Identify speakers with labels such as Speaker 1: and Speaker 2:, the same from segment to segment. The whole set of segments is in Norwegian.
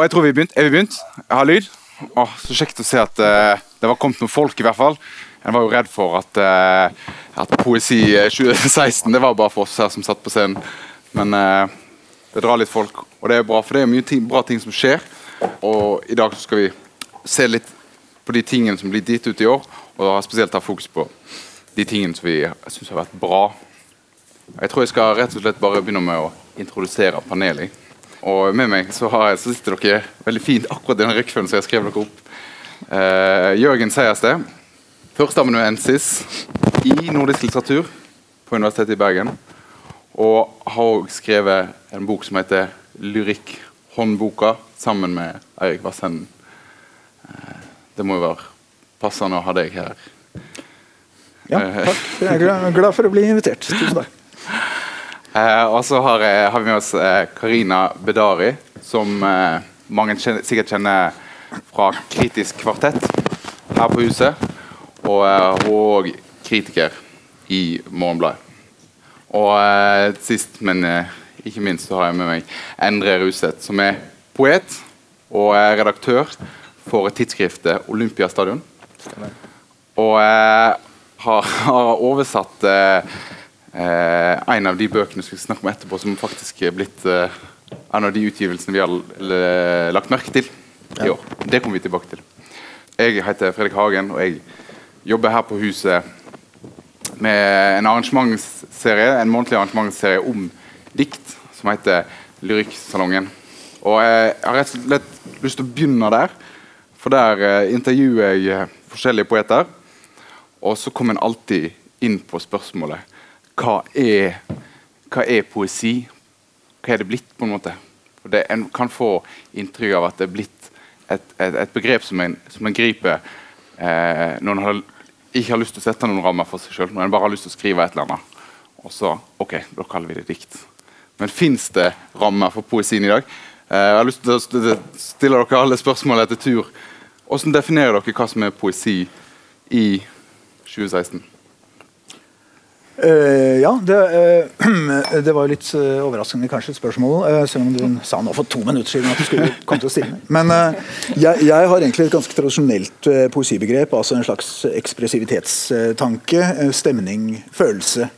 Speaker 1: Og jeg tror vi begynt. Er vi begynt? Jeg har lyd. Åh, så kjekt å se at uh, det var kommet noen folk, i hvert fall. Jeg var jo redd for at, uh, at poesi eh, 2016 det var bare for oss her som satt på scenen. Men uh, det drar litt folk, og det er bra, for det er mye ting, bra ting som skjer. Og i dag skal vi se litt på de tingene som blir gitt ut i år, og spesielt ta fokus på de tingene som vi syns har vært bra. Jeg tror jeg skal rett og slett bare begynne med å introdusere panelet. Og med meg så, har jeg, så sitter dere veldig fint akkurat i den rekkefølgen som jeg skrev dere opp. Eh, Jørgen Seiersted, førsteamanuensis i nordisk litteratur på Universitetet i Bergen. Og har også skrevet en bok som heter 'Lyrikkhåndboka', sammen med Eirik Vassenden. Eh, det må jo være passende å ha deg her.
Speaker 2: Ja, takk. Jeg er glad, glad for å bli invitert. Tusen takk.
Speaker 1: Eh, og så har, eh, har vi med oss eh, Karina Bedari, som eh, mange kjenner, sikkert kjenner fra Kritisk kvartett her på huset. Og eh, hun er òg kritiker i Morgenbladet. Og eh, sist, men ikke minst, så har jeg med meg Endre Ruseth, som er poet og redaktør for tidsskriftet Olympiastadion. Og har, har oversatt en av de bøkene vi skal snakke om etterpå, som faktisk er blitt eh, en av de utgivelsene vi har l- lagt merke til i år. Det kommer vi tilbake til. Jeg heter Fredrik Hagen, og jeg jobber her på huset med en arrangementsserie, en månedlig arrangementsserie om dikt som heter Lyrikksalongen. Og jeg har rett og slett lyst til å begynne der, for der eh, intervjuer jeg eh, forskjellige poeter. Og så kommer en alltid inn på spørsmålet hva er, hva er poesi? Hva er det blitt, på en måte? For det, En kan få inntrykk av at det er blitt et, et, et begrep som en, som en griper eh, når en har, ikke har lyst til å sette noen rammer for seg sjøl, når en bare har lyst til å skrive et eller annet. Og så OK, da kaller vi det dikt. Men fins det rammer for poesien i dag? Eh, jeg har lyst til å stille dere alle spørsmål etter tur. Hvordan definerer dere hva som er poesi i 2016?
Speaker 2: Eh, ja, det, uh, det var litt uh, overraskende kanskje spørsmål, selv om du sa nå for to minutter siden at du skulle komme til å stille. Men jeg, jeg har egentlig et ganske tradisjonelt poesibegrep, altså en slags ekspressivitetstanke, stemning, følelse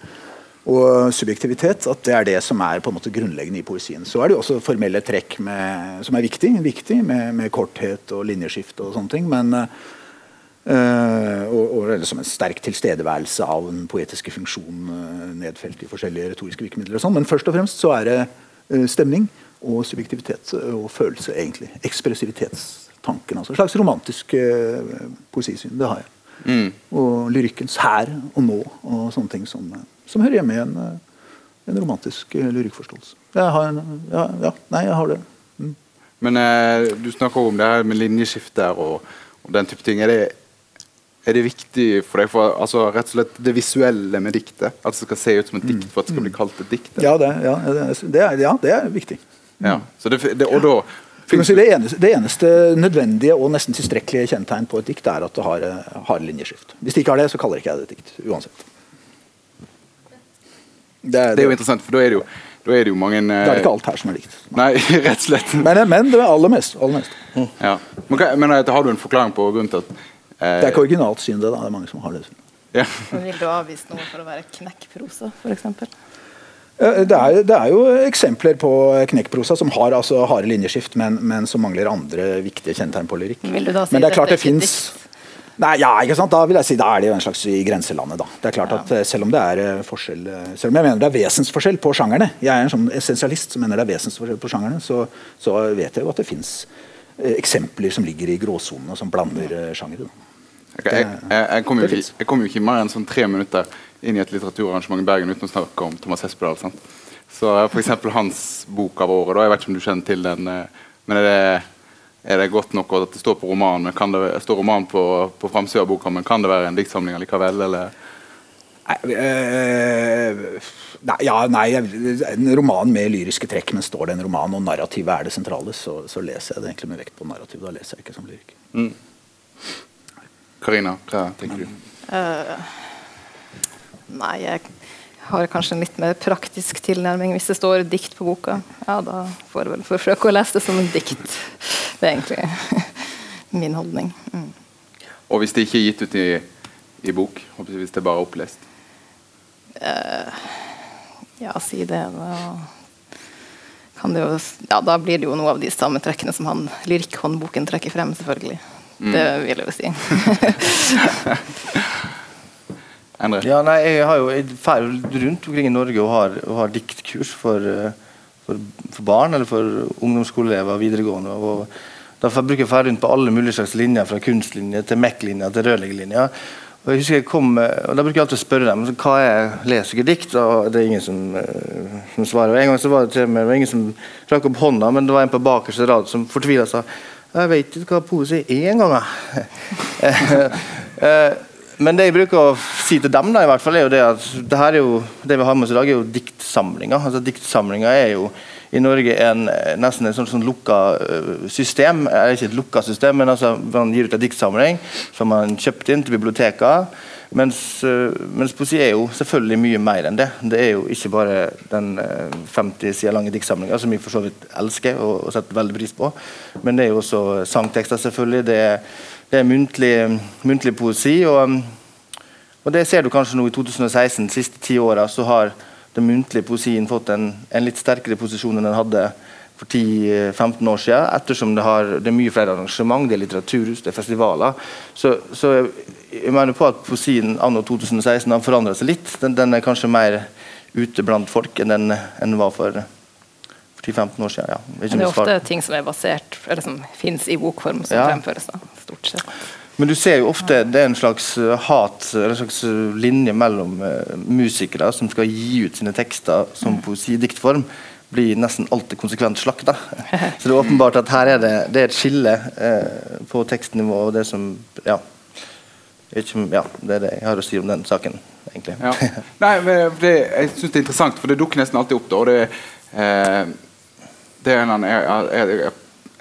Speaker 2: og subjektivitet. At det er det som er på en måte grunnleggende i poesien. Så er det jo også formelle trekk med, som er viktig, viktig med, med korthet og linjeskift og sånne ting. men Eh, og, og som en sterk tilstedeværelse av den poetiske funksjonen uh, nedfelt i forskjellige retoriske virkemidler. og sånn, Men først og fremst så er det uh, stemning og subjektivitet og følelse, egentlig. Ekspressivitetstanken. altså En slags romantisk poesisyn. Det har jeg. Og lyrikkens her og nå og sånne ting som, som hører hjemme i en, en romantisk lyrikkforståelse. Jeg har en, ja, ja, nei, jeg har det. Mm.
Speaker 1: Men du snakker om det her med linjeskifter og, og den type ting. Er det, er det viktig for deg for altså, rett og slett det visuelle med diktet? At det skal se ut som et dikt for at det skal bli kalt et dikt?
Speaker 2: Ja, det, ja, det, er, ja, det er viktig.
Speaker 1: Ja. Så det, og da
Speaker 2: si det, eneste, det eneste nødvendige og nesten tilstrekkelige kjennetegn på et dikt er at det har, eh, har linjeskift. Hvis det ikke har det, så kaller ikke jeg det et dikt. Uansett. Det er,
Speaker 1: Det er jo interessant, for da er det jo, da er det jo mange eh,
Speaker 2: Da er det ikke alt her som er dikt.
Speaker 1: Nei, rett og slett.
Speaker 2: Men, men det er aller mest. Aller mest.
Speaker 1: Ja. Men, men har du en forklaring på grunnen til at
Speaker 2: Det er ikke originalt syn, det. da. Det er mange som har det. syn.
Speaker 1: ja.
Speaker 3: Men vil du avvise noe for å være knekkprosa, f.eks.?
Speaker 2: Eh, Det er, det er jo eksempler på knekkprosa som har altså harde linjeskift, men, men som mangler andre viktige kjennetegn på lyrikk.
Speaker 3: Vil du da si
Speaker 2: men det er klart det fins Nei, ja, ikke sant? Da vil jeg si da er det jo en slags i grenselandet. da. Det er klart at eh, Selv om det er eh, forskjell eh, Selv om jeg mener det er vesensforskjell på sjangerne, jeg er en sånn essensialist som mener det er vesensforskjell på sjangerne, så, så vet jeg jo at det fins eksempler som ligger i gråsonene, som blander eh, sjangere. Okay,
Speaker 1: Jeg, jeg, jeg, kom jo jeg kom jo ikke mer enn sånn tre minutter inn i et litteraturarrangement i Bergen uten å snakke om Thomas Hespedal. sant? Så f.eks. for eksempel hans bok av året, da, jeg vet ikke om du kjenner til den, eh, men er det, er det godt nok at det står på romanen, men kan det, står roman på, på framsida av boka, men kan det være en diktsamling likevel? eller?
Speaker 2: Nei, eh, nei, ja, nei, En roman med lyriske trekk, men står det en roman og narrativet er det sentrale, så, så leser jeg det egentlig med vekt på narrativ. Da leser jeg ikke som lyrikk.
Speaker 1: Karina, hva tenker du?
Speaker 3: Uh, nei, jeg har kanskje en litt mer praktisk tilnærming. Hvis det står dikt på boka, ja, da får jeg vel forsøke å lese det som en dikt. Det er egentlig min holdning. Mm.
Speaker 1: Og hvis det ikke er gitt ut i, i bok? Hvis det er bare opplest?
Speaker 3: Uh, ja, si det. Da, det jo, ja, da blir det jo noe av de samme trekkene som han lyrikkhåndboken trekker frem, selvfølgelig. Mm. Det vil jeg jo si.
Speaker 4: Endre? Ja, nei, jeg har jo drar rundt omkring i Norge og har, og har diktkurs for, eh, for, for, barn eller for ungdomsskoleelever videregående. og Derfor bruker jeg ferdig rundt på alle mulige slags linjer, fra kunstlinje til MEC-linja til rørleggerlinja. Og jeg husker jeg kom, og Da bruker jeg alltid å spørre dem hva er leser i dikt. og Det er ingen som, uh, som svarer. Og En gang så var det til meg, det var ingen som rakk opp hånda, men det var en på bakerste rad som fortvila sa jeg vet ikke hva poesi er engang. uh, men det jeg bruker å si til dem, da, i hvert fall, er jo det at det, her er jo, det vi har med oss i dag, er jo diktsamlinger. Altså, diktsamlinger er jo i Norge en, nesten et sånt, sånn lukka øh, system. Eller Ikke et lukka system, men altså, man gir ut en diktsamling som man kjøpt inn til biblioteket Mens, øh, mens, poesi er jo selvfølgelig mye mer enn det. Det er jo ikke bare den 50 øh, sider lange diktsamlinga, som jeg for så vidt elsker og, og setter veldig pris på. Men det er jo også sangtekster, selvfølgelig. det er det er muntlig, muntlig poesi. Og, og, det ser du kanskje nå i 2016. De siste ti åra har den muntlige poesien fått en, en, litt sterkere posisjon enn den hadde for 10-15 år siden. Ettersom det, har, det, er mye flere arrangement, det er litteraturhus, det er festivaler. Så, så jeg mener på at poesien anno 2016 har forandra seg litt. Den, den, er kanskje mer ute blant folk enn den, enn var for 10-15 år siden. Ja.
Speaker 3: Det, det er ofte ting som er basert, eller som fins i bokform, som ja. fremføres. da, stort sett.
Speaker 4: Men du ser jo ofte det er en slags hat, eller en slags eh, linje mellom uh, musikere som skal gi ut sine tekster som mm. poesidiktform, blir nesten alltid konsekvent slakta. Så det er åpenbart at her er det, det er et skille eh, på tekstnivå og det som ja, ikke, ja, det er det jeg har å si om den saken, egentlig. Ja.
Speaker 1: Nei, men det, Jeg syns det er interessant, for det dukker nesten alltid opp. Da, og det, eh, det er en jeg, jeg, jeg,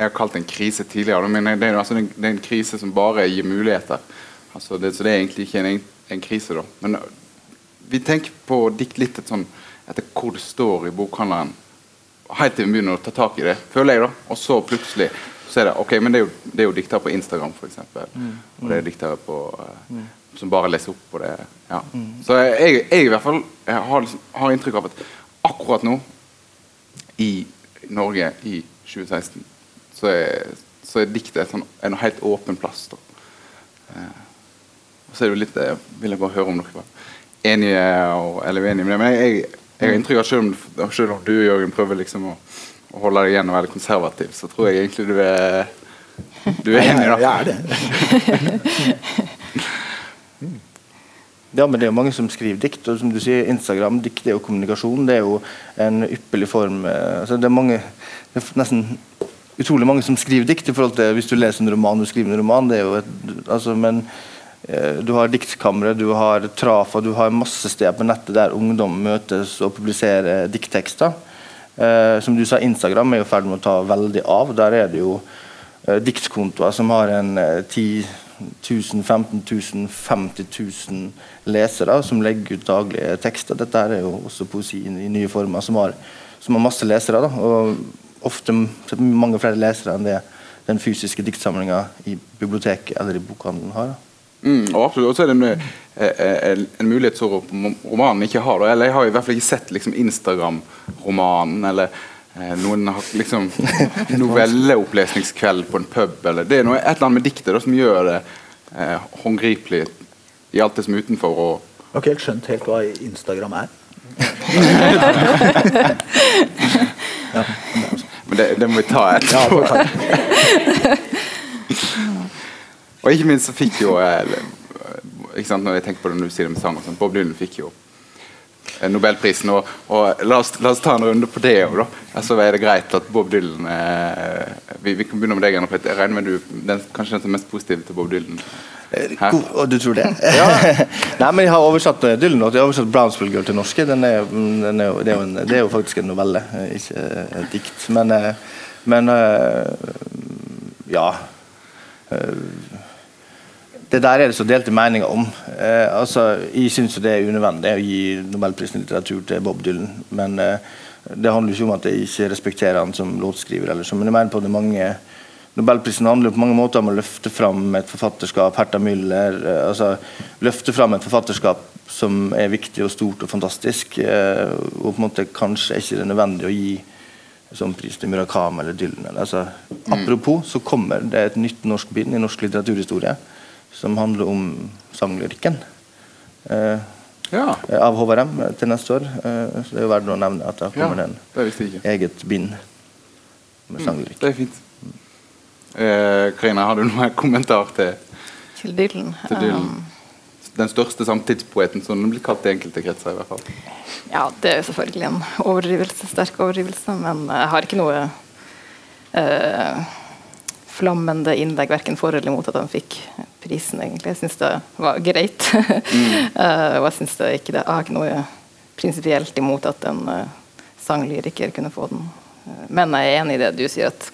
Speaker 1: jeg, har kalt det en krise tidligere, men det er, altså, det er en krise som bare gir muligheter. Altså, det, så det er egentlig ikke en, en krise, da. Men vi tenker på dikt litt sånn, etter hvor det står i bokhandelen. Helt til vi begynner å ta tak i det, føler jeg. da Og så plutselig så er det ok, men det er jo, det er jo diktere på Instagram, f.eks. Mm. Og det er diktere på uh, som bare leser opp på det. Ja. Mm. Så jeg, jeg, i hvert fall har, har inntrykk av at akkurat nå i Norge i 2016, så er, så er diktet sånn, en helt åpen plass. Eh, og så er det jo litt Jeg vil jeg bare høre om dere var enige og, eller uenige med det. Men jeg, jeg har inntrykk av selv om, selv om du Jørgen, prøver liksom å, å holde deg igjen og være konservativ, så tror jeg egentlig du er du er enig, da.
Speaker 2: Ja, jeg er det.
Speaker 4: Ja, men det er jo mange som skriver dikt. og som du sier, Instagram, dikt er jo kommunikasjon. Det er jo en ypperlig form eh, altså det er mange, det er nesten utrolig mange som skriver dikt i forhold til hvis du leser en roman. du skriver en roman, det er jo et, altså, men eh, du har diktkamre, du har Trafa, du har masse steder på nettet der ungdom møtes og publiserer dikttekster. Eh, som du sa, Instagram er jo i ferd med å ta veldig av. Der er det jo eh, diktkontoer som har en eh, ti 1000, 15 000, 50 000 lesere som legger ut daglige tekster. Dette er jo også poesi i nye former, som har, som har masse lesere. Da. Og ofte mange flere lesere enn det den fysiske diktsamlinga i biblioteket eller i bokhandelen har.
Speaker 1: Mm, og absolutt, og så er det en, eh, eh, en mulighet som romanen ikke har. Eller Jeg har i hvert fall ikke sett liksom, Instagram-romanen. eller Eh, noen har liksom novelleopplesningskveld på en pub. Eller, det er noe, et eller annet med diktet da, som gjør det eh, håndgripelig i alt det som er utenfor. Og...
Speaker 2: Jeg har ikke helt skjønt helt hva Instagram er.
Speaker 1: ja, men det, det, må vi ta etterpå. Ja, og ikke minst så fikk jo eh, ikke sant, Når jeg tenker på det når du sier det med sang, Bob Dylan fikk jo Eh, Nobelprisen. Og, og la, oss, la, oss, ta en runde på det òg, da. Altså, er det greit at Bob Dylan eh, vi, vi, kan begynne med deg, Jeg regner med du den, kanskje den som er mest positiv til Bob Dylan?
Speaker 4: Eh, og du tror det? ja. Nei, men Jeg har oversatt eh, Dylan jeg har oversatt 'Brownsville Girl' til norske. Den er, den er, det, er en, det, er jo faktisk en novelle, ikke et dikt. Men, men ja det der er det så delte meninger om. Eh, altså, jeg syns det er unødvendig å gi nobelprisen i litteratur til Bob Dylan. Men eh, det handler ikke om at jeg ikke respekterer han som låtskriver. Eller så, men jeg mener på det mange Nobelprisen handler jo på mange måter om å løfte fram et forfatterskap. Hertha Müller, eh, altså Løfte fram et forfatterskap som er viktig og stort og fantastisk. Eh, og på en måte kanskje er ikke det nødvendig å gi sånn pris til Murakami eller Dylan. Altså, Apropos så kommer det et nytt norsk bind i norsk litteraturhistorie som handler om sanglyrikken. Eh,
Speaker 1: Ja.
Speaker 4: av HVRM til neste år. Eh, så det er jo verdt å nevne at det kommer en
Speaker 1: det en
Speaker 4: eget bind med sanglyrikk.
Speaker 1: Det er fint. Eh, Karina, har du noen kommentar til,
Speaker 3: Til Dylan.
Speaker 1: til Dylan?
Speaker 3: Um,
Speaker 1: Den største samtidspoeten, som den blir kalt i enkelte kretser. i hvert fall.
Speaker 3: ja, det er jo selvfølgelig en overdrivelse, sterk overdrivelse, men jeg har ikke noe uh, flammende innlegg verken for eller imot at han fikk prisen, egentlig. Jeg syns det var greit. Eh, og jeg synes det ikke det, har ikke noe prinsipielt imot at en uh, sanglyriker kunne få den. Eh, men jeg er enig i det du sier, at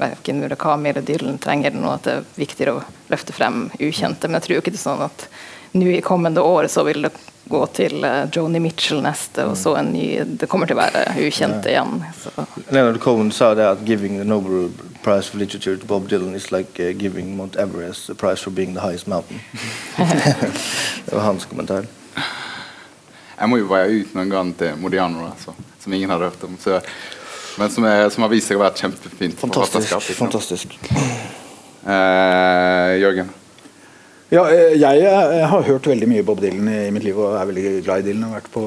Speaker 3: verken Murakami eller Dylan trenger og at det er viktigere å løfte frem ukjente. Men jeg tror ikke det er sånn at nå i kommende år så vil det gå til uh, Joni Mitchell neste, og så en ny Det kommer til å være ukjente igjen. Så.
Speaker 4: Leonard Cohen sa det at giving the Nobel Prize for Literature to Bob Dylan is like uh, giving Mount Everest a prize for being the highest mountain. det var hans kommentar.
Speaker 1: Jeg må jo bare ut noen gang til Modiano, altså, som ingen hadde hørt om. Så, men som, er, som har vist seg å være kjempefint
Speaker 4: Fantastisk.
Speaker 1: sant?
Speaker 4: fantastisk.
Speaker 1: Eh, Jørgen?
Speaker 2: Ja, jeg, jeg, eh, har hørt veldig mye Bob Dylan i i mitt liv og er veldig glad i Dylan. Jeg har vært på,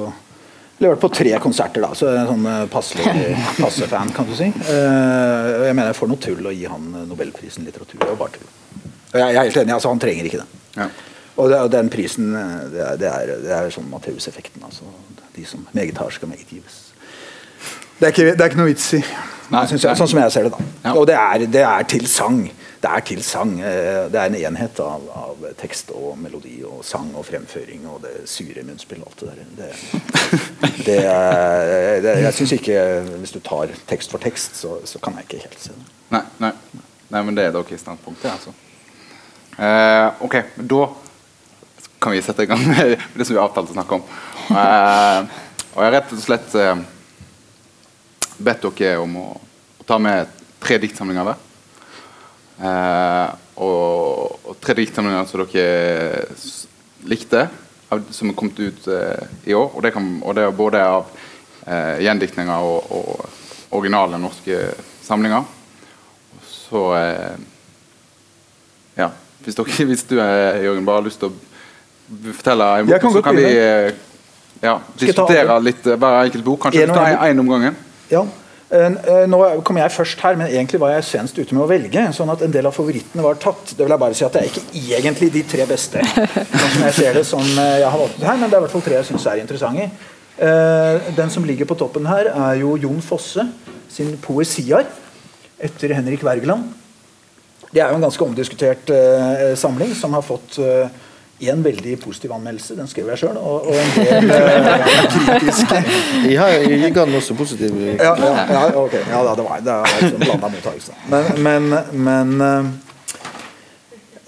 Speaker 2: eller vært på tre konserter, da, så jeg er en sånn eh, passelig passefan, kan du si. Eh, og jeg mener jeg får noe tull å gi han eh, Nobelprisen i litteratur. Det var bare tull. Og jeg, jeg er helt enig, altså han trenger ikke det.
Speaker 1: Ja.
Speaker 2: Og, det, og den prisen, eh, det er, det er, det er sånn Matteus-effekten. Altså, de som meget har, skal meget gives. Det er ikke, det er ikke noe vits i,
Speaker 1: Nei,
Speaker 2: jeg, sånn som jeg ser det. da.
Speaker 1: Ja.
Speaker 2: Og det er, det er til sang. Det er til sang. eh, Det er en enhet av, av tekst og melodi og sang og fremføring og det sure munnspill og alt det der. Det, det er, jeg syns ikke Hvis du tar tekst for tekst, så, så kan jeg ikke helt se det.
Speaker 1: Nei, nei. nei, men det er dere i standpunktet, altså. Eh, ok, da kan vi sette i gang med det som vi avtalte å snakke om. Eh, og jeg har rett og slett eh, bedt dere om å, å ta med tre diktsamlinger hver. Eh, og, og tre diktsamlinger som dere likte, av, som er kommet ut eh, i år. Og det, kan, og det er både av eh, gjendiktninger og, og originale norske samlinger. Så eh, Ja. Hvis, dere, hvis du eh, Jørgen, bare har lyst til å fortelle en
Speaker 2: Jeg kan
Speaker 1: så kan vi eh, ja, diskutere litt hver enkelt bok. Kanskje
Speaker 2: En
Speaker 1: tar
Speaker 2: en bok?
Speaker 1: én om gangen?
Speaker 2: Ja. Eh, eh, Nå kom jeg først her, men egentlig var jeg senest ute med å velge. sånn at en del av favorittene var tatt. Det vil jeg bare si at det er ikke egentlig de tre beste. Sånn som jeg ser det som eh, jeg har valgt her, men det er i hvert fall tre jeg syns er interessante. Den som ligger på toppen her, er jo Jon Fosse sin 'Poesiar' etter Henrik Wergeland. Det er jo en ganske omdiskutert samling som har fått én veldig positiv anmeldelse, den skrev jeg sjøl, og, og en del kritiske.
Speaker 4: Jeg, har, jeg ga den også positiv
Speaker 2: Ja, ja, ja, okay. Ja, da, det var, det var en blanda mottakelse. Men, men, men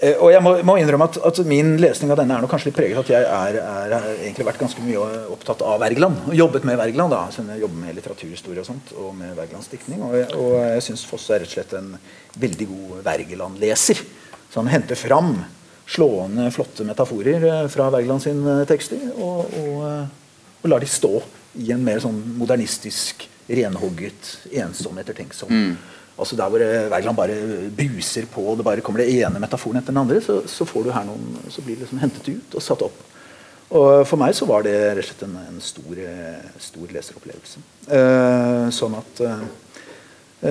Speaker 2: eh, Og jeg må, må innrømme at, at min lesning av denne er nok kanskje litt preget at jeg er, er, har egentlig vært ganske mye opptatt av Wergeland. Og jobbet med Wergeland. da, så Jeg jobber med litteraturhistorie og sånt, og med Wergelands diktning. Og, jeg- og jeg syns Fosse er rett og slett en veldig god Wergeland-leser. Så han henter fram slående, flotte metaforer eh, fra Wergeland sin tekster. og, og eh, og lar de stå i en mer sånn modernistisk, renhogget, ensom, ettertenksom Altså Der hvor eh, Wergeland bare bruser på, og det bare kommer det ene metaforen etter den andre, så, så får du her noen, som blir liksom hentet ut og satt opp. Og For meg så var det rett og slett en, en stor, eh, stor leseropplevelse. Eh, sånn at eh, eh,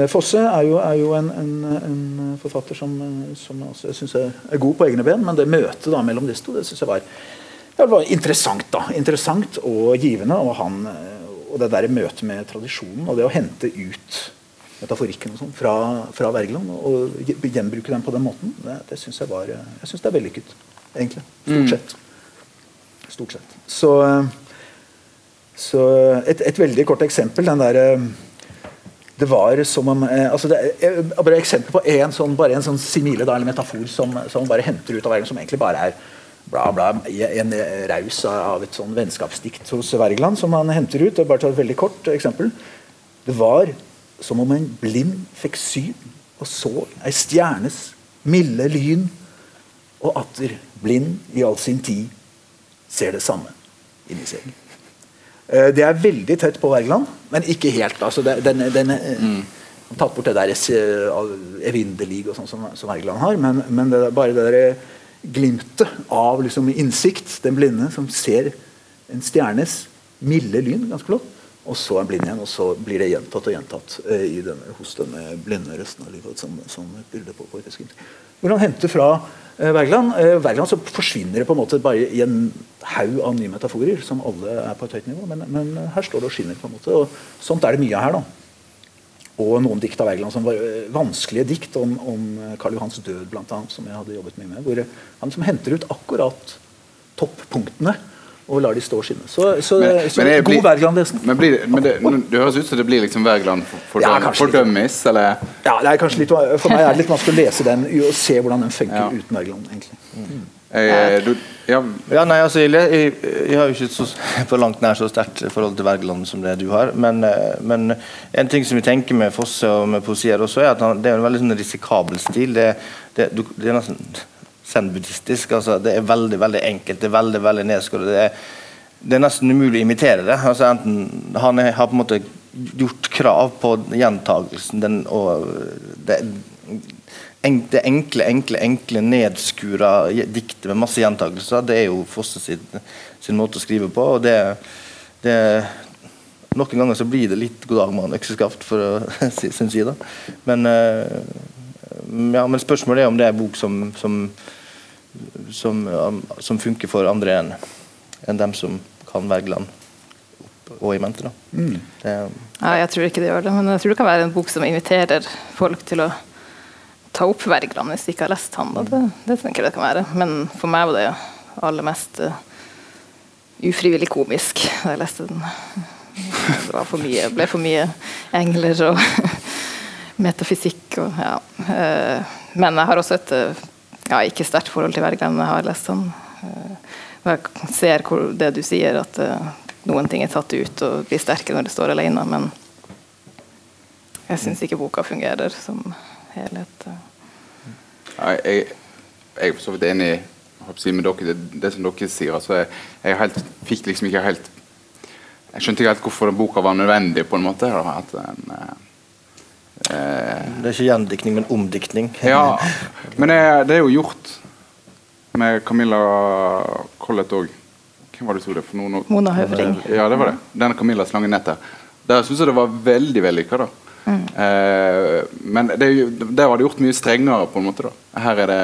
Speaker 2: Fosse er jo, er jo en, en, en forfatter som, eh, som også, jeg syns er, god på egne ben, men det møtet da mellom disse to det synes jeg var det var interessant da, interessant og givende. Og, han, eh, og det der møtet med tradisjonen og det å hente ut metaforikken og sånn fra, fra Wergeland og gje- gjenbruke den på den måten, det, det syns jeg var eh, jeg synes det er vellykket. Egentlig. Stort sett. Stort sett. Så, eh, så et, et veldig kort eksempel. Den der, eh, det var som om eh, altså det, er, bare eksempel på en sånn, bare en sånn simile da, eller metafor som, som bare henter ut av verden, som egentlig bare er bla, bla, en raus av et sånn vennskapsdikt hos Wergeland som han henter ut. Jeg bare tar et veldig kort eksempel. Det var som om en blind fikk syn og så ei stjernes milde lyn, og atter blind i all sin tid ser det samme inni seg. Eh, det er veldig tett på Wergeland, men ikke helt. Altså, den, den, eh, mm. Tatt bort det der eh, evinnerlig og sånn som, som Wergeland har, men, men det bare det der glimtet av liksom, innsikt, den blinde som ser en stjernes milde lyn, ganske flott, og så er han blind igjen, og så blir det gjentatt og gjentatt eh, denne, hos denne blinde resten av livet. som, som et på poetisk Hvor han henter fra Eh, Wergeland, eh, Wergeland så forsvinner det på en måte bare i en haug av nye metaforer som alle er på et høyt nivå. Men, men her står det og skinner. på en måte, og Sånt er det mye her. da. Og noen dikt av Wergeland som var eh, vanskelige dikt om, om Karl Johans død, blant annet, som jeg hadde jobbet mye med. hvor Han som henter ut akkurat toppunktene og lar de stå og skinne. Så, så, men, så men god Wergeland-lesen.
Speaker 1: Men, blir, men det, det, høres ut som det blir liksom Wergeland for, ja, for dummies, eller?
Speaker 2: Ja, det er kanskje litt, For meg er det litt vanskelig å lese den og se hvordan den funker ja. uten Wergeland. egentlig. Mm.
Speaker 1: Eh, du,
Speaker 4: ja. ja. nei, altså, jeg, jeg, jeg, har jo ikke så, på langt nær så sterkt forhold til Wergeland som det du har. Men, eh, men, en ting som vi tenker med Fosse og med poesier også, er at han, det er en veldig sånn risikabel stil. Det, det, det er nesten zen-buddhistisk. Altså, det er veldig veldig enkelt, det er veldig veldig nedskåret. Det, det, er nesten umulig å imitere det. Altså, enten, han er, har på en måte gjort krav på gjentagelsen den, og det, det enkle, enkle, enkle nedskura diktet med masse gjentagelser, det er jo Fosse sin, sin måte å skrive på. og det, det Noen ganger så blir det litt 'god dag, mann, økseskaft', for å si sin side. Men, uh, ja, men spørsmålet er om det er en bok som, som som, som funker for andre enn en dem som kan Wergeland og i mente. Mm.
Speaker 3: ja, jeg tror ikke det gjør det, men jeg tror det kan være en bok som inviterer folk til å ta opp Wergeland hvis de ikke har lest han. Det, det tenker jeg det kan være. Men for meg var det aller mest uh, ufrivillig komisk da jeg leste den. Det for mye, ble for mye engler og metafysikk og ja. Uh, men jeg har også et uh, ja, ikke sterkt forhold til Wergeland. Jeg har lest om. Jeg ser det du sier, at uh, noen ting er tatt ut og blir sterke når det står alene, men jeg syns ikke boka fungerer som helhet.
Speaker 1: Ja, jeg, jeg er for så vidt enig med dere, det, det, som dere sier. Altså, jeg, jeg helt, fikk liksom ikke helt Jeg skjønte ikke helt hvorfor boka var nødvendig. på en måte. At
Speaker 4: Eh, det er ikke gjendiktning, men omdiktning.
Speaker 1: Ja, men det, det, er jo gjort med Camilla Collett òg. Hvem var det som det for noen
Speaker 3: Mona Høvring.
Speaker 1: Ja, det var det. Denne Camilla Slangenettet. Der syns jeg det var veldig vellykka. Mm. Eh, men det, der var det gjort mye strengere. på en måte da. Her er det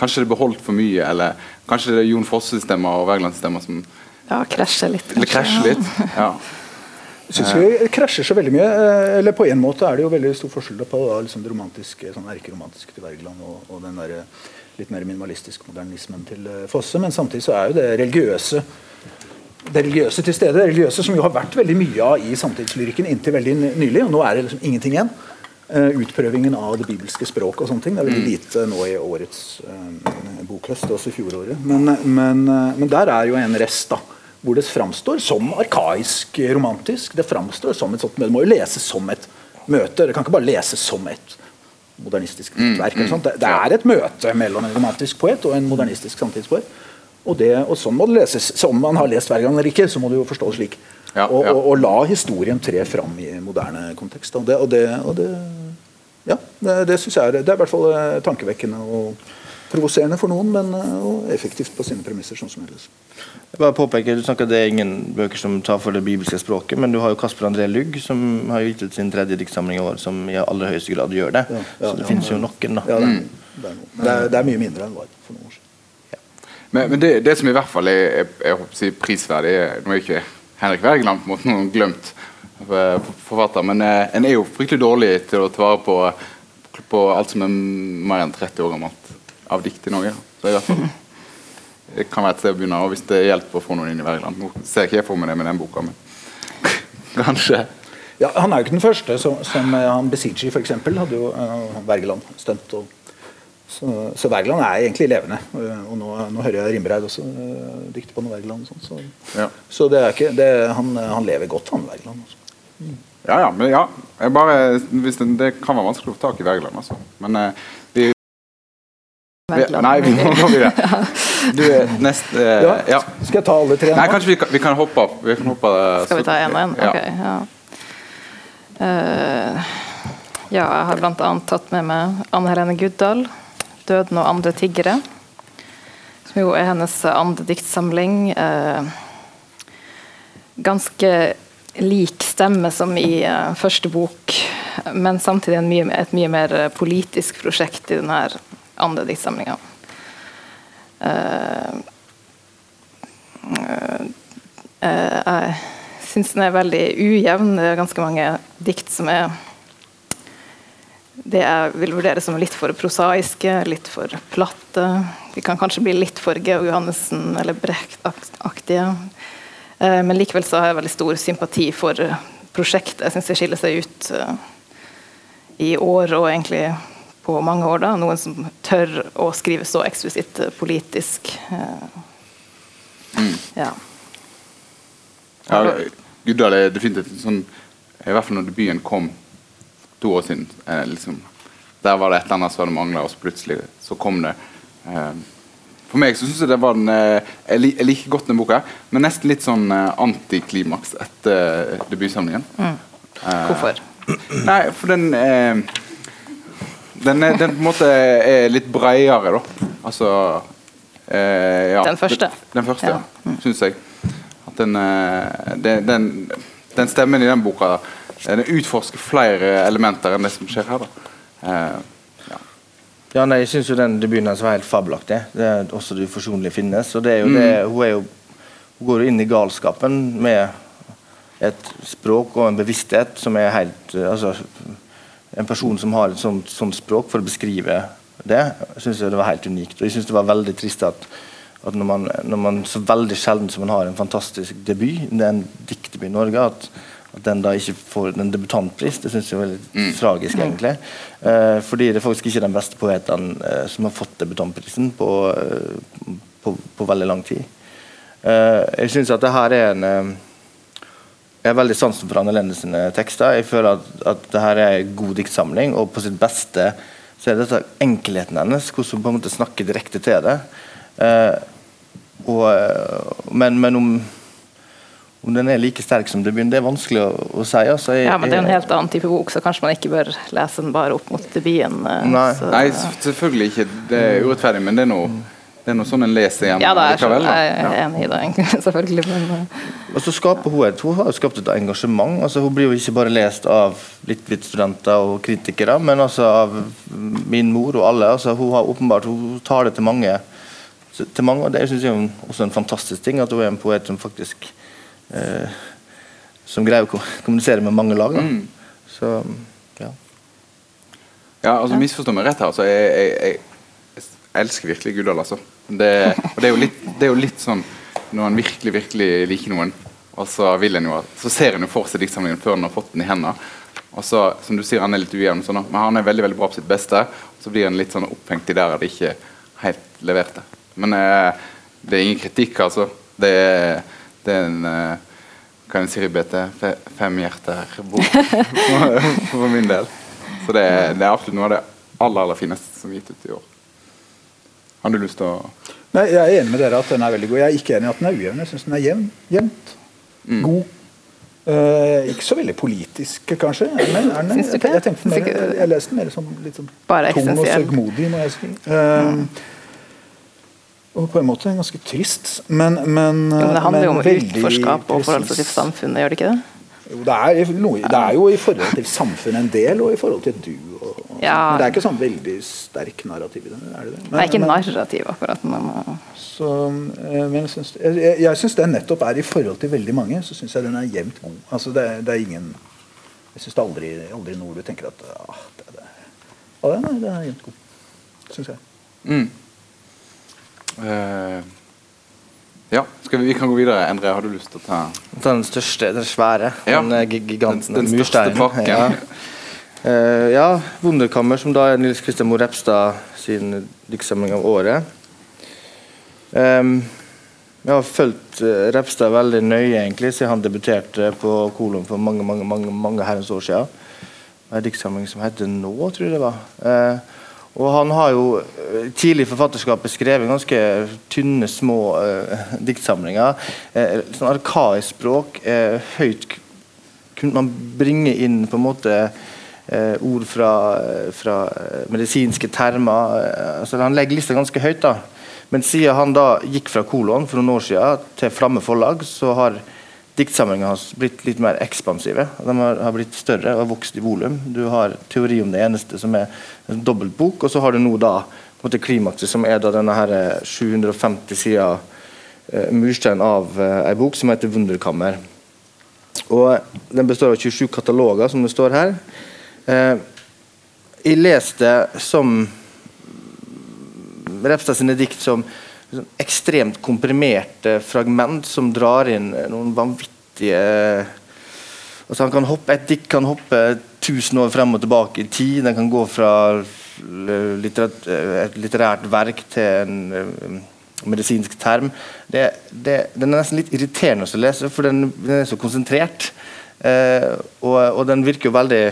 Speaker 1: Kanskje det er beholdt for mye, eller kanskje det er Jon Fosse-stemmer og Wergeland-stemmer som
Speaker 3: Ja, krasjer litt.
Speaker 1: Krasjer litt, ja.
Speaker 2: Syns vi krasjer så veldig mye. Eh, eller På en måte er det jo veldig stor forskjell på da, liksom det romantiske, sånn erkeromantiske til Wergeland og, og, den der litt mer minimalistiske modernismen til Fosse. Men samtidig så er jo det religiøse det religiøse til stede. Det religiøse som jo har vært veldig mye av i samtidslyrikken inntil veldig nylig. og Nå er det liksom ingenting igjen. Utprøvingen av det bibelske språket og sånne ting. Det er veldig mm. lite nå i årets bokhøst, også i fjoråret. Men, men, men, der er jo en rest. da hvor det framstår som arkaisk romantisk. Det framstår som et sånt, møte. det må jo leses som et møte. Det kan ikke bare leses som et modernistisk mm, verk. Mm, det, det, er et møte mellom en romantisk poet og en modernistisk samtidspoet. Og, det, og sånn må det leses. Som man har lest hver gang eller ikke, så må det jo forstås slik. Ja, og, ja. og, og, la historien tre fram i moderne kontekst. Og det, og det, det ja, det, det synes jeg er, det er i hvert fall eh, tankevekkende og provoserende for noen, men og effektivt på sine premisser. sånn som helst.
Speaker 4: Jeg bare påpeker, du snakker at Det er ingen bøker som tar for det bibelske språket, men du har jo Kasper André Lugg, som har gitt ut sin tredje diktsamling i år, som i aller høyeste grad gjør det. Ja, ja, så det ja, finnes jo noen, da.
Speaker 2: Ja, det, er, mm. det, er det, er, det, er, mye mindre enn det var for noen år siden.
Speaker 1: Men, men det, som i hvert fall er, er, er prisverdig Nå er ikke Henrik Wergeland på en måte noen glemt forfatter, men eh, en er jo fryktelig dårlig til å ta vare på, på alt som er mer enn 30 år gammelt av dikt i Norge. Så i hvert fall det kan være et sted å begynne. Og hvis det hjelper å få noen inn i Wergeland Nå ser ikke jeg for meg det med den boka, men kanskje.
Speaker 2: Ja, Han er jo ikke den første. Som, som eh, han Besigi, f.eks. hadde jo uh, Wergeland-stunt. Og, så, så Wergeland er egentlig levende. Uh, og nå, nå, hører jeg Rimbereid også uh, dikte på noe Wergeland. Sånt, så,
Speaker 1: Ja.
Speaker 2: så det er ikke, det, han, han lever godt, han Wergeland. Mm.
Speaker 1: Ja, ja, men ja. Jeg bare, det, det kan være vanskelig å få tak i Wergeland, altså. Men eh, Nei, vi må gå videre. Du er nest eh,
Speaker 2: Ja.
Speaker 1: ja.
Speaker 2: Skal jeg ta alle tre Nå?
Speaker 1: Nei, kanskje vi kan, vi kan hoppe opp. Vi kan hoppe, eh,
Speaker 3: Skal vi ta én og én?
Speaker 1: Ja.
Speaker 3: Ok. Ja. Uh, ja, jeg har bl.a. tatt med meg Anne Helene Guddal, 'Døden og andre tiggere'. Som jo er hennes andre diktsamling. Uh, ganske lik stemme som i uh, første bok, men samtidig en mye, et mye mer politisk prosjekt i denne andre diktsamlinga. Eh, Eh, jeg syns den er veldig ujevn. Det er ganske mange dikt som er det jeg vil vurdere som litt for prosaiske, litt for platte. De kan kanskje bli litt for Georg Johannessen eller Brecht-aktige. Eh, Men likevel så har jeg veldig stor sympati for eh, prosjektet. Jeg syns det skiller seg ut eh, i år og egentlig på mange år. da, Noen som tør å skrive så eksplisitt eh, politisk. Mm. Ja.
Speaker 1: Ja, Guddal er definitivt en sånn I hvert fall når debuten kom to år siden. Eh, liksom, der var det et eller annet som hadde mangla, og så plutselig så kom det. Eh, for meg så syns jeg det var den eh, jeg, liker godt den boka, men nesten litt sånn eh, antiklimaks etter eh, debutsamlingen. Mm.
Speaker 3: Hvorfor?
Speaker 1: Nei, for den eh, den, er, den på en måte er litt bredere, da. Altså eh, ja,
Speaker 3: Den første?
Speaker 1: Den, den første,
Speaker 3: Ja.
Speaker 1: ja. Syns jeg. At den, eh, den, den, stemmen i den boka eh, Den utforsker flere elementer enn det som skjer her. da. Eh, ja.
Speaker 4: Ja, nei, jeg syns jo den debuten var helt fabelaktig. Det er også det uforsonlige finnes. Og det er jo det, hun, er jo, hun går jo inn i galskapen med et språk og en bevissthet som er helt eh, altså, En person som har et sånt, sånt språk for å beskrive det, syns jeg det var helt unikt. Og jeg syns det var veldig trist at, at når, man, når man så veldig sjelden som man har en fantastisk debut, det er en diktdebut i Norge, at, at den da ikke får en debutantpris, det syns jeg er veldig tragisk, egentlig. Eh, fordi det er faktisk ikke den beste poeten eh, som har fått debutantprisen på, eh, på, på veldig lang tid. Eh, jeg syns at det her er en eh, Jeg har veldig sansen for Anne Lende sine tekster. Jeg føler at, at det her er en god diktsamling, og på sitt beste så er dette enkelheten hennes, hvordan hun på en måte snakker direkte til det. Eh, og, eh, men, men om, om den er like sterk som debuten, det er vanskelig å, å si. Altså, jeg,
Speaker 3: Ja, men det er en helt annen type bok, så kanskje man ikke bør lese den bare opp mot debuten. eh,
Speaker 4: Nei.
Speaker 3: så-
Speaker 1: Nei, selvfølgelig ikke. Det er urettferdig, men det er noe, det er noe sånn en leser igjen
Speaker 3: Ja, da jeg,
Speaker 1: likevel. da.
Speaker 3: jeg er enig i det, egentlig, selvfølgelig. Men, eh,
Speaker 4: Og så skaper hun et, hun har jo skapt et engasjement. altså Hun blir jo ikke bare lest av Littvitt-studenter og kritikere, men altså av min mor og alle. altså Hun har åpenbart, hun tar det til mange. Til mange og Det synes jeg er også en fantastisk ting, at hun er en poet som faktisk eh, Som greier å kommunisere med mange lag. da.
Speaker 1: Mm.
Speaker 4: Så ja.
Speaker 1: Ja, altså Misforstå meg rett her. Altså, jeg, jeg, jeg, jeg elsker virkelig Guddal. Altså. Det, og det er, litt, det er jo litt sånn når en virkelig virkelig liker noen, og så jo så ser en jo for seg diktsamlingen før en har fått den i hendene. Og så, som du sier, Han er litt ujevn, sånn, men han er veldig veldig bra på sitt beste. Og så blir en litt sånn opphengt i der det ikke helt leverte. Men eh, det er ingen kritikk, altså. Det er, det er en eh, Kan jeg si ribbete fe, femhjerter-bok for, min del. Så det, det er absolutt noe av det aller, aller fineste som er gitt ut i år. Har du lyst til å
Speaker 2: Nei, Jeg er enig med dere at den er veldig god. Jeg er ikke enig i at den er ujevn. Jeg syns den er jevn. Jevnt.
Speaker 1: Mm.
Speaker 2: God. Eh, ikke så veldig politisk, kanskje. Men er den,
Speaker 3: Syns du ikke?
Speaker 2: jeg,
Speaker 3: jeg,
Speaker 2: mer, jeg leste den mer som litt sånn
Speaker 3: Bare
Speaker 2: tung og søgmodig, må jeg si. Eh, og på en måte ganske trist, men, men
Speaker 3: men det handler jo om utforskap og forhold til samfunnet, gjør det ikke det?
Speaker 2: Jo, det er, noe, det er jo i forhold til samfunnet en del, og i forhold til du. Og, og
Speaker 3: Ja.
Speaker 2: Men det er ikke sånn veldig sterk narrativ i det. Er det det?
Speaker 3: Det er ikke
Speaker 2: Men-
Speaker 3: narrativ, akkurat. Men,
Speaker 2: Så, eh, men jeg syns, jeg, jeg, jeg syns den nettopp er i forhold til veldig mange, så syns jeg den er jevnt god. Altså det, er- det er ingen Jeg syns det er aldri, aldri noe du tenker at ah, det, det. Ah, nei, er, den er jevnt god, syns jeg.
Speaker 1: mm. Eh, Ja, vi, vi kan gå videre. Endre, har du lyst til å ta
Speaker 4: den største, den svære.
Speaker 1: Ja.
Speaker 4: Den eh, giganten.
Speaker 1: Den- den største pakken.
Speaker 4: Ja. Uh, ja, 'Wunderkammer', som da er Nils Kristian Moe Repstad sin diktsamling av året. Um, jeg har fulgt eh, Repstad veldig nøye egentlig, siden han debuterte på Kolon for mange mange, mange, mange herrens år siden. En diktsamling som heter 'Nå', tror jeg det var. Eh, og han har jo eh, tidlig i forfatterskapet skrevet ganske tynne, små eh, diktsamlinger. Eh, sånn arkaisk språk. Eh, høyt kunne man bringe inn på en måte eh, ord fra, eh, fra medisinske termer. Altså Han legger lista ganske høyt. da. Men siden han da gikk fra kolon for noen år siden til Flamme forlag, så har diktsamlingene hans blitt litt mer ekspansive. De har, har blitt større og har vokst i volum. Du har 'Teori om det eneste', som er en dobbeltbok, og så har du nå da på en måte klimakset, som er da denne her eh, 750 sider eh, murstein av eh, ei bok som heter 'Wunderkammer'. Og Den består av 27 kataloger, som det står her. Eh, jeg leste som Repstad sine dikt som ekstremt komprimerte fragment som drar inn noen vanvittige altså han kan hoppe, Et dikt kan hoppe 1000 år frem og tilbake i tid. Den kan gå fra litterært, et litterært verk til en eh, medisinsk term. Det, det, den er nesten litt irriterende å lese, for den, den er så konsentrert. Eh, og, og den virker jo veldig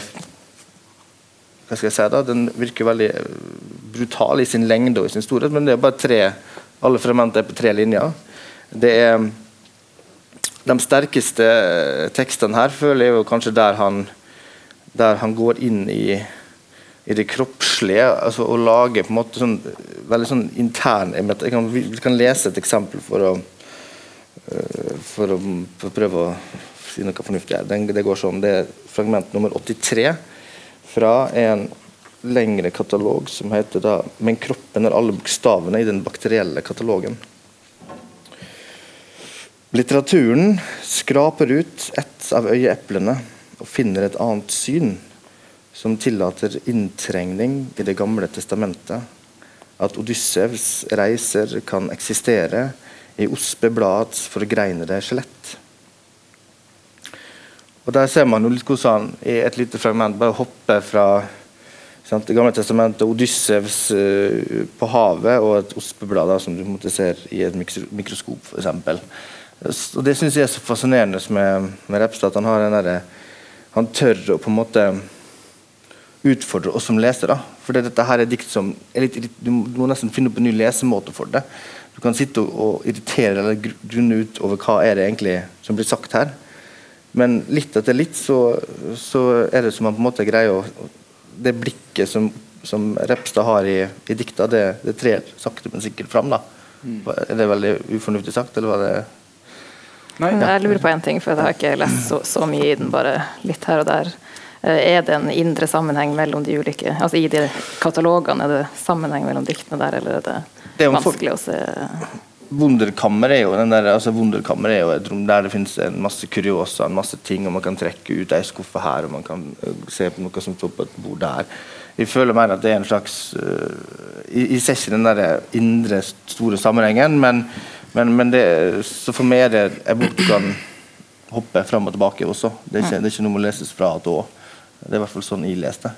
Speaker 4: hva skal jeg si da, Den virker veldig eh, brutal i sin lengde og i sin storhet, men det er bare tre alle fragmenter er på tre linjer. Det er De sterkeste eh, tekstene her føler jeg jo kanskje der han, der han går inn i, i det kroppslige altså og lager på en måte sånn veldig sånn intern jeg kan, Vi kan lese et eksempel for å eh, for å, for å prøve å si noe fornuftig. Den, det går sånn, det er fragment nummer 83 fra en lengre katalog som heter da 'Men kroppen er alle bokstavene i den bakterielle katalogen'. Litteraturen skraper ut ett av øyeeplene og finner et annet syn, som tillater inntrengning i Det gamle testamentet. At Odyssevs reiser kan eksistere i ospebladets forgreinede skjelett. Og Der ser man jo litt hvordan i et lite fragment bare hopper fra Det gamle testamentet, Odyssevs uh, på havet og et ospeblad som du måtte ser i et mikroskop, f.eks. Og Det syns jeg er så fascinerende med, med Repstad. at Han har den der, Han tør å på en måte utfordre oss som lesere. For dette her er dikt som er litt, du, må, nesten finne opp en ny lesemåte for det. Du kan sitte og, og irritere eller grunne ut over hva er det egentlig som blir sagt her. Men litt etter litt så, så er det som man på en måte greier å Det blikket som, som Repstad har i, i dikta, det, det trer sakte, men sikkert fram. da. Er det veldig ufornuftig sagt, eller var det
Speaker 1: Nei,
Speaker 3: Jeg lurer på en ting, for jeg har ikke lest så, så mye i den, bare litt her og der. Eh, Er det en indre sammenheng mellom de ulike Altså I de katalogene, er det sammenheng mellom diktene der, eller er det,
Speaker 4: Det er vanskelig
Speaker 3: vanskelig å se?
Speaker 4: Wunderkammer er altså er jo et rom der det finnes en masse kuriosa, en masse ting, og man kan trekke ut ei skuffe her, og man kan øh, se på noe som står på et bord der. Jeg føler mer at det er en slags uh, Jeg, jeg ser ikke den der indre, store sammenhengen, men, men, men det, så for meg er det en bok du kan hoppe fram og tilbake også. Det er ikke, det er ikke noe må leses fra til å. Det er i hvert fall sånn jeg leste.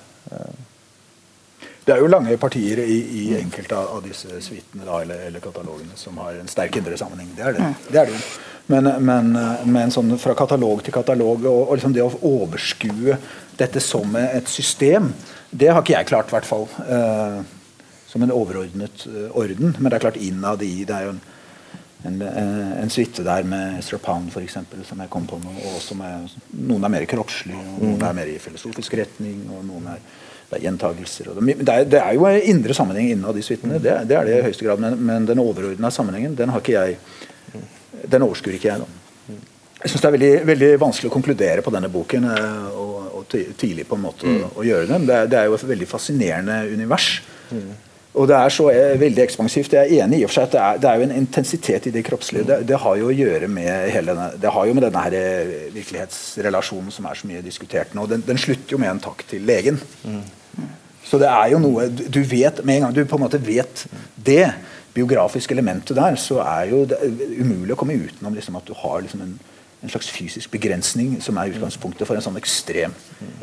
Speaker 2: Det er jo lange partier i, i enkelte av, disse suitene eller, eller katalogene som har en sterk indre sammenheng. Det er det, det, er det. Men, men, men sånn fra katalog til katalog, og, og liksom det å overskue dette som et system, det har ikke jeg klart, i hvert fall. Eh, som en overordnet eh, orden. Men det er klart innad i Det er jo en, en, eh, en suite der med Ezra Pound for eksempel, som jeg kom på nå, og som er, noen er mer kroppslig, og noen er mer i filosofisk retning, og noen er det er gjentagelser. Det, er, det er jo indre sammenheng innad i suitene, det, det er det i høyeste grad. Men, men den overordna sammenhengen, den har ikke jeg Den overskuer ikke jeg, da. Jeg syns det er veldig, veldig vanskelig å konkludere på denne boken, eh, og, og tidlig på en måte å, å gjøre det. Det, det er jo et veldig fascinerende univers. Og det er så eh, veldig ekspansivt. Jeg er enig i og for seg at det er, det er jo en intensitet i det kroppslige. Det, det har jo å gjøre med hele denne, det har jo med denne her eh, virkelighetsrelasjonen som er så mye diskutert nå. Den, den slutter jo med en takk til legen. Så det er jo noe du vet Med en gang du på en måte vet det, biografiske elementet der, så er jo det umulig å komme utenom liksom, at du har liksom, en, en, slags fysisk begrensning som er utgangspunktet for en sånn ekstrem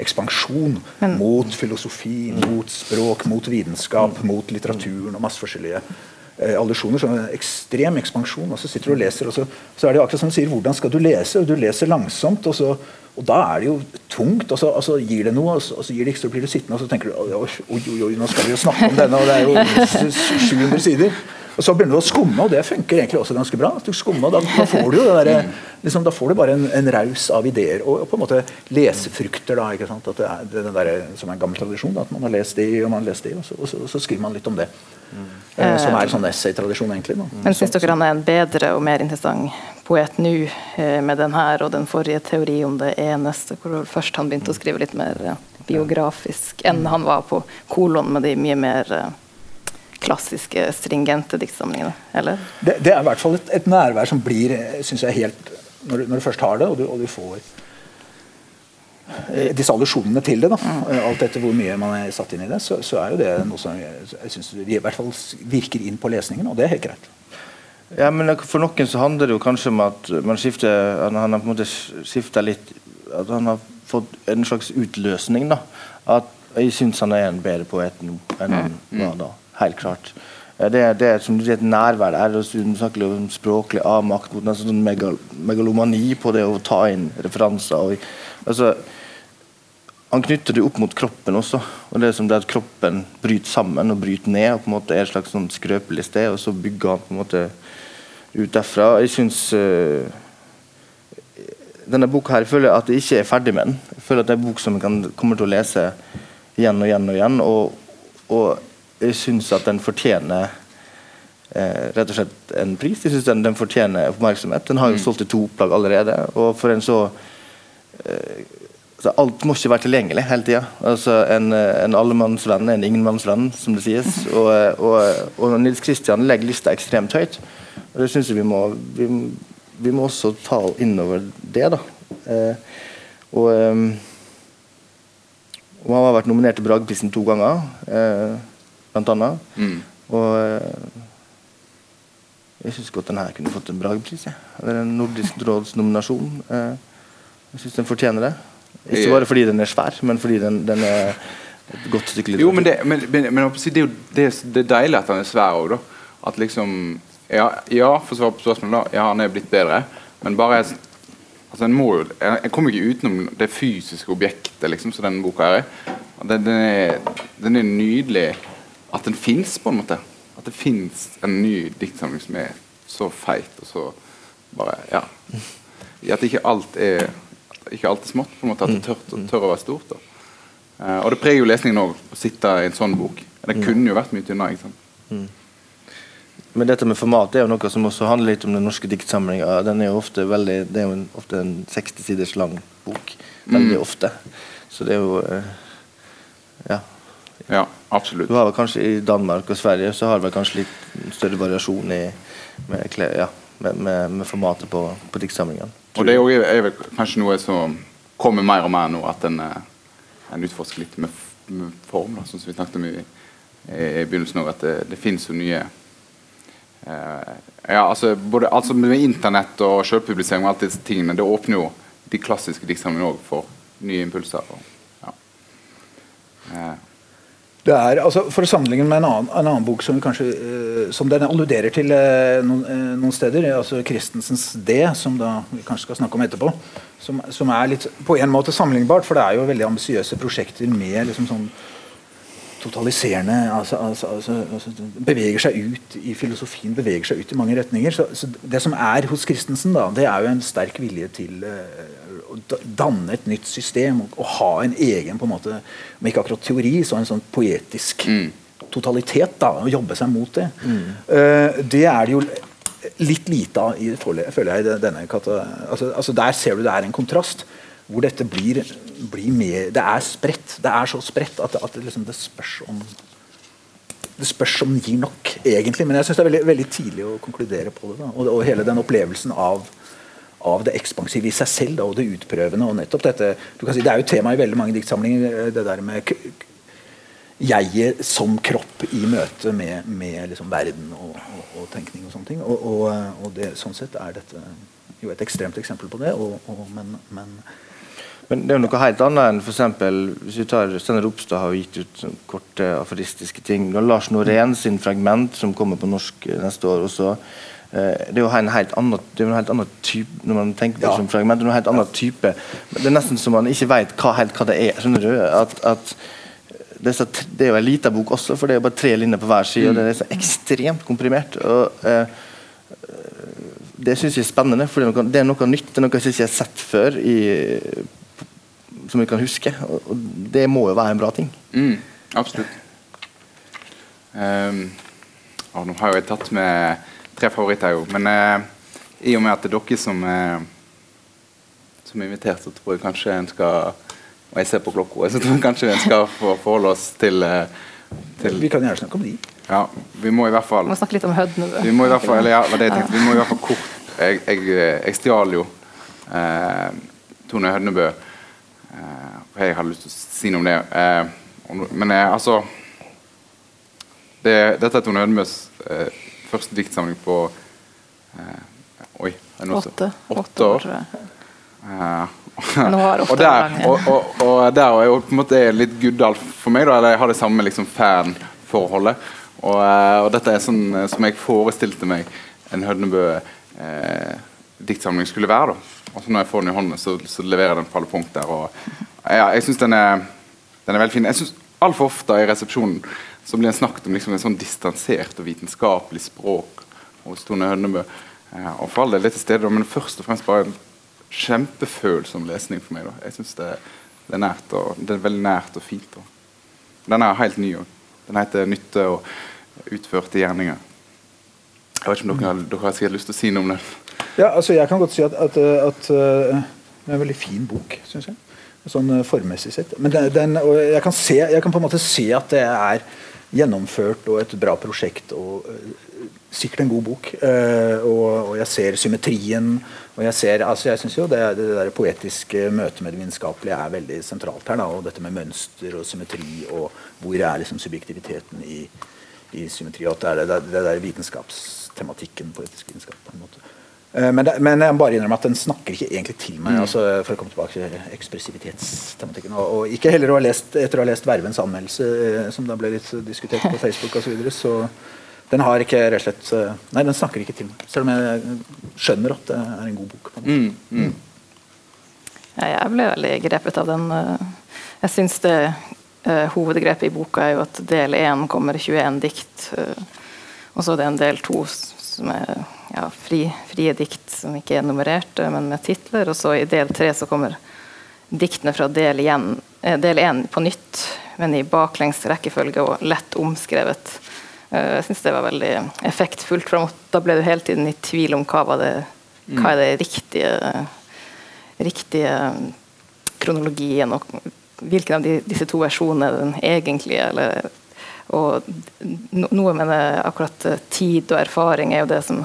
Speaker 2: ekspansjon Men, mot filosofi, mot språk, mot vitenskap, mot litteraturen og masse forskjellige eh, allusjoner. Sånn ekstrem ekspansjon. Og så sitter du og leser, og så, så er det akkurat som du sier, hvordan skal du lese? Og du leser langsomt. og så og Da er det jo tungt, og så, og så gir det noe, og så, og gir det ikke, så blir du sittende og så tenker du oi, oi, oi, nå skal vi jo snakke om denne, og det er jo 700 sider. Og Så begynner du å skumme, og det funker egentlig også ganske bra. Du skummer, da, da, får du jo der, liksom, da får du bare en, en raus av ideer og, og, på en måte lesefrukter. da, ikke sant? At det er det der, Som er en gammel tradisjon. Da, at man har lest det og man har lest det, og så, og så, så skriver man litt om det. Mm. Eh, som er en sånn essaytradisjon, egentlig. Da.
Speaker 3: Men syns dere han er en bedre og mer interessant poet nå eh, med den her og den forrige teori om det eneste, hvor først han begynte å skrive litt mer eh, biografisk enn han var på kolon med de mye mer eh, klassiske, stringente diktsamlingene? eller?
Speaker 2: Det, det, er i hvert fall et, et nærvær som blir synes jeg, helt Når du, når du først har det, og du, og du får disse allusjonene til det, da, mm. alt etter hvor mye man er satt inn i det, så, så er jo det noe som jeg, jeg synes i hvert fall virker inn på lesningen, og det er helt greit.
Speaker 4: Ja, men For noen så handler det jo kanskje om at man skifter, han har på en måte skifta litt At han har fått en slags utløsning. da, At Jeg syns han er en bedre poet nå enn han mm. var da. Helt klart. Det, det, er, som du sier, et nærvær der. Du snakker om språklig avmakt mot en sånn megal megalomani på det å ta inn referanser. Og, altså, han knytter det opp mot kroppen også. og det er som det at Kroppen bryter sammen og bryter ned. og på en måte er et slags sånn skrøpelig sted, og så bygger han på en måte ut derfra. Jeg synes uh, denne boka her, jeg føler at jeg ikke er ferdig med den. Jeg føler at det er en bok som jeg kan, kommer til å lese igjen og igjen. og igjen, og, og jeg syns at den fortjener eh, rett og slett en pris. Jeg synes den, den, fortjener oppmerksomhet. Den har jo mm. solgt i to opplag allerede. og for en så eh, altså Alt må ikke være tilgjengelig hele tida. Altså en, en allemannsvenn er en ingenmannsvenn, som det sies. Og, og, og Nils Kristian legger lista ekstremt høyt. Og Det syns jeg vi må, vi, vi, må også ta innover det. da. Eh, og, eh, og han har vært nominert til Brageprisen to ganger. Eh, blant annet. Mm. Og eh, jeg syns godt den her kunne fått en Bragepris. Eller en Nordisk råds nominasjon. Eh, jeg syns den fortjener det. Ikke bare fordi den er svær, men fordi den, den er et godt stykke litteratur.
Speaker 1: Jo, men, det, men, men, men det, er jo det, det er deilig at den er svær òg, da. At liksom Ja, ja for å svare på spørsmålet, da. Ja, han er blitt bedre. Men bare altså, en må Jeg kommer ikke utenom det fysiske objektet liksom, som denne boka er. Den, den, er, den er nydelig at den fins, på en måte. At det fins en ny diktsamling som er så feit og så bare Ja. At ikke alt er ikke alt er smått. på en måte At det tør, tør å være stort. Uh, og det preger jo lesningen òg, å sitte i en sånn bok. Det mm. kunne jo vært mye tynnere. ikke sant?
Speaker 4: Men dette med format er jo noe som også handler litt om den norske diktsamlinga. Den er jo ofte veldig, Det er jo en, ofte en 60 siders lang bok. Veldig mm. ofte. Så det er jo uh, Ja.
Speaker 1: Ja, absolutt.
Speaker 4: Du har vel kanskje I Danmark og Sverige så har vel kanskje litt større variasjon i, med, ja, med, med, med, formatet på, på diktsamlingene.
Speaker 1: Og Det er, er vel kanskje noe som kommer mer og mer nå, at en, eh, en utforsker litt med, med form. Da, sånn som vi snakket om i, i begynnelsen òg, at det, det finnes jo nye eh, ja, altså, både, altså Med internett og selvpublisering og alt disse tingene, det åpner jo de klassiske diktsamlingene òg for nye impulser. Og, ja.
Speaker 2: eh, er, altså, For å sammenligne med en annen, en annen bok som, kanskje, uh, som den alluderer til uh, noen, uh, noen, steder, altså Christensens D, som da vi kanskje skal snakke om etterpå, som, som, er litt på en måte sammenlignbart, for det er jo veldig ambisiøse prosjekter med liksom sånn totaliserende altså, altså, altså, altså, Beveger seg ut i filosofien, beveger seg ut i mange retninger. Så, så Det som er hos Christensen, da, det er jo en sterk vilje til å danne et nytt system og, og, ha en egen på en måte, om ikke akkurat teori, så en sånn poetisk mm. totalitet. da, Å jobbe seg mot det. Mm. Uh, det er det jo litt lite av, føler jeg, i denne altså, altså, Der ser du det er en kontrast. Hvor dette blir, blir mer Det er spredt. Det er så spredt at, at det, liksom, det spørs om det spørs om den gir nok, egentlig. Men jeg syns det er veldig, veldig, tidlig å konkludere på det. Og, og, hele den opplevelsen av av det ekspansive i seg selv da, og det utprøvende. og nettopp dette, si, Det er jo tema i veldig mange diktsamlinger, det der med jeget som kropp. i møte med, med liksom verden og, og, og, tenkning og sånne ting. Og, og det, sånn sett er dette jo et ekstremt eksempel på det. men, men
Speaker 4: men det er jo noe helt annet enn eksempel, hvis vi tar Steinar Ropstad har gitt ut korte aforistiske ting. Du har Lars Norén sin fragment som kommer på norsk neste år også. Eh, det er jo en helt annen, det er en helt annen type når man tenker på ja. som fragment. Det er en helt annen type. Det er nesten som man ikke vet hva, helt hva det er. skjønner du? At, at det, er så, det er jo en liten bok også, for det er jo bare tre linjer på hver side. og Det er så ekstremt komprimert. og eh, Det syns jeg er spennende, for det er, noe, det er noe nytt. Det er noe jeg ikke har sett før i som vi kan huske. Og, det må jo være en bra ting.
Speaker 1: Mm, absolutt. Um, nå har jeg tatt med tre favoritter, jo. Men uh, i og med at det er dere som, uh, som er invitert, så tror jeg kanskje en skal Og jeg ser på klokka, så tror jeg kanskje en skal forholde oss til, uh, til
Speaker 2: Vi kan gjerne snakke om de.
Speaker 1: Ja, vi må i hvert fall
Speaker 3: Vi må snakke litt om Hødnebø.
Speaker 1: Vi må i hvert fall, eller ja, det jeg tenkte, vi må i hvert fall kort Jeg, jeg, jeg stjal jo Tone Hødnebø Uh, jeg hadde lyst til å si noe om det. Uh, men uh, altså det, Dette er Tone Ødmøs første diktsamling på Oi.
Speaker 3: Åtte.
Speaker 1: Åtte år. Og, der, og, og, og der er jo på en måte litt Guddal for meg. Da, eller jeg har det samme liksom, fanforholdet. Og, og, dette er sånn som jeg forestilte meg en Hødnebø eh, diktsamling skulle være. da og når jeg får den i hånden, så, så leverer den på alle punkt der. Og, ja, jeg syns den, den, er veldig fin. Jeg synes Altfor ofte i resepsjonen så blir det snakket om liksom en sånn distansert og vitenskapelig språk hos Tone Hønnebø. Eh, og for all del litt til stede, men først og fremst bare en kjempefølsom lesning for meg. Da. Jeg synes det, det, det er veldig nært og fint. Da. Den er helt ny òg. Den heter 'Nytte og utførte gjerninger'. Jeg vet ikke om dere, dere har sikkert lyst til å si noe om den?
Speaker 2: Ja, altså Jeg kan godt si at, at, at uh, det er en veldig fin bok, syns jeg. Sånn formmessig formessig sett. Men den, den, og jeg kan, se, jeg kan på en måte se at det er gjennomført og et bra prosjekt. og Sikkert en god bok. Og, og, jeg ser symmetrien. og Jeg ser, altså jeg synes jo det, det der poetiske møtet med det vitenskapelige er veldig sentralt her. Da, og Dette med mønster og symmetri, og hvor er liksom subjektiviteten i, i symmetri. og at det er det, det der vitenskapstematikken, poetisk vitenskap. på en måte. Eh, men, det, men, jeg må bare innrømme at den snakker ikke egentlig til meg. Mm. Altså, for å komme tilbake til ekspressivitetstematikken. Og, og, ikke heller å ha lest, etter å ha lest Vervens anmeldelse, eh, som da ble litt diskutert på Facebook osv. Så, videre, så den har ikke rett og slett eh, Nei, den snakker ikke til meg. Selv om jeg skjønner at det er en god bok. Mm, mm.
Speaker 3: Ja, jeg ble veldig grepet av den. Jeg syns det hovedgrepet i boka er jo at del én kommer 21 dikt. Og så er det en del to som er ja, fri, frie dikt som ikke er nummererte, men med titler. Og så i del tre så kommer diktene fra del én eh, på nytt, men i baklengs rekkefølge og lett omskrevet. Eh, jeg syns det var veldig effektfullt, for da ble du hele tiden i tvil om hva var det hva er det riktige, riktige kronologien, og hvilken av de, disse to versjonene er den egentlige, eller og noe med det, akkurat eh, tid og erfaring er jo det som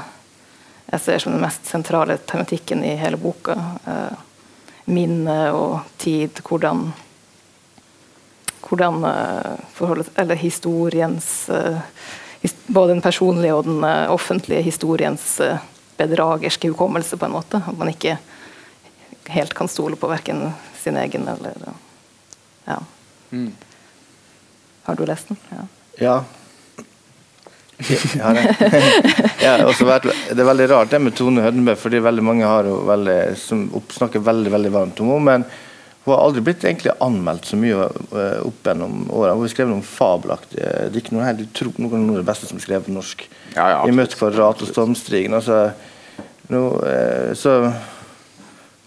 Speaker 3: jeg ser som den mest sentrale tematikken i hele boka. Eh, minne og tid, hvordan hvordan eh, forholdet Eller historiens Både den personlige og den offentlige historiens bedragerske hukommelse, på en måte. At man ikke helt kan stole på verken sin egen eller Ja. Mm. Har du lest den?
Speaker 4: Ja. ja. Ja, det. vært, det er veldig rart det med Tone Hødenbø, fordi veldig mange har veldig, som snakker veldig veldig varmt om henne. Men hun har aldri blitt egentlig anmeldt så mye uh, opp gjennom årene. Hun har skrevet noen fabelaktige dikt. Noen, helt noen av det beste som er skrevet på norsk.
Speaker 1: Ja, ja,
Speaker 4: I 'Møtt kvadrat' og 'Stormstrigen'. Altså, no, uh, så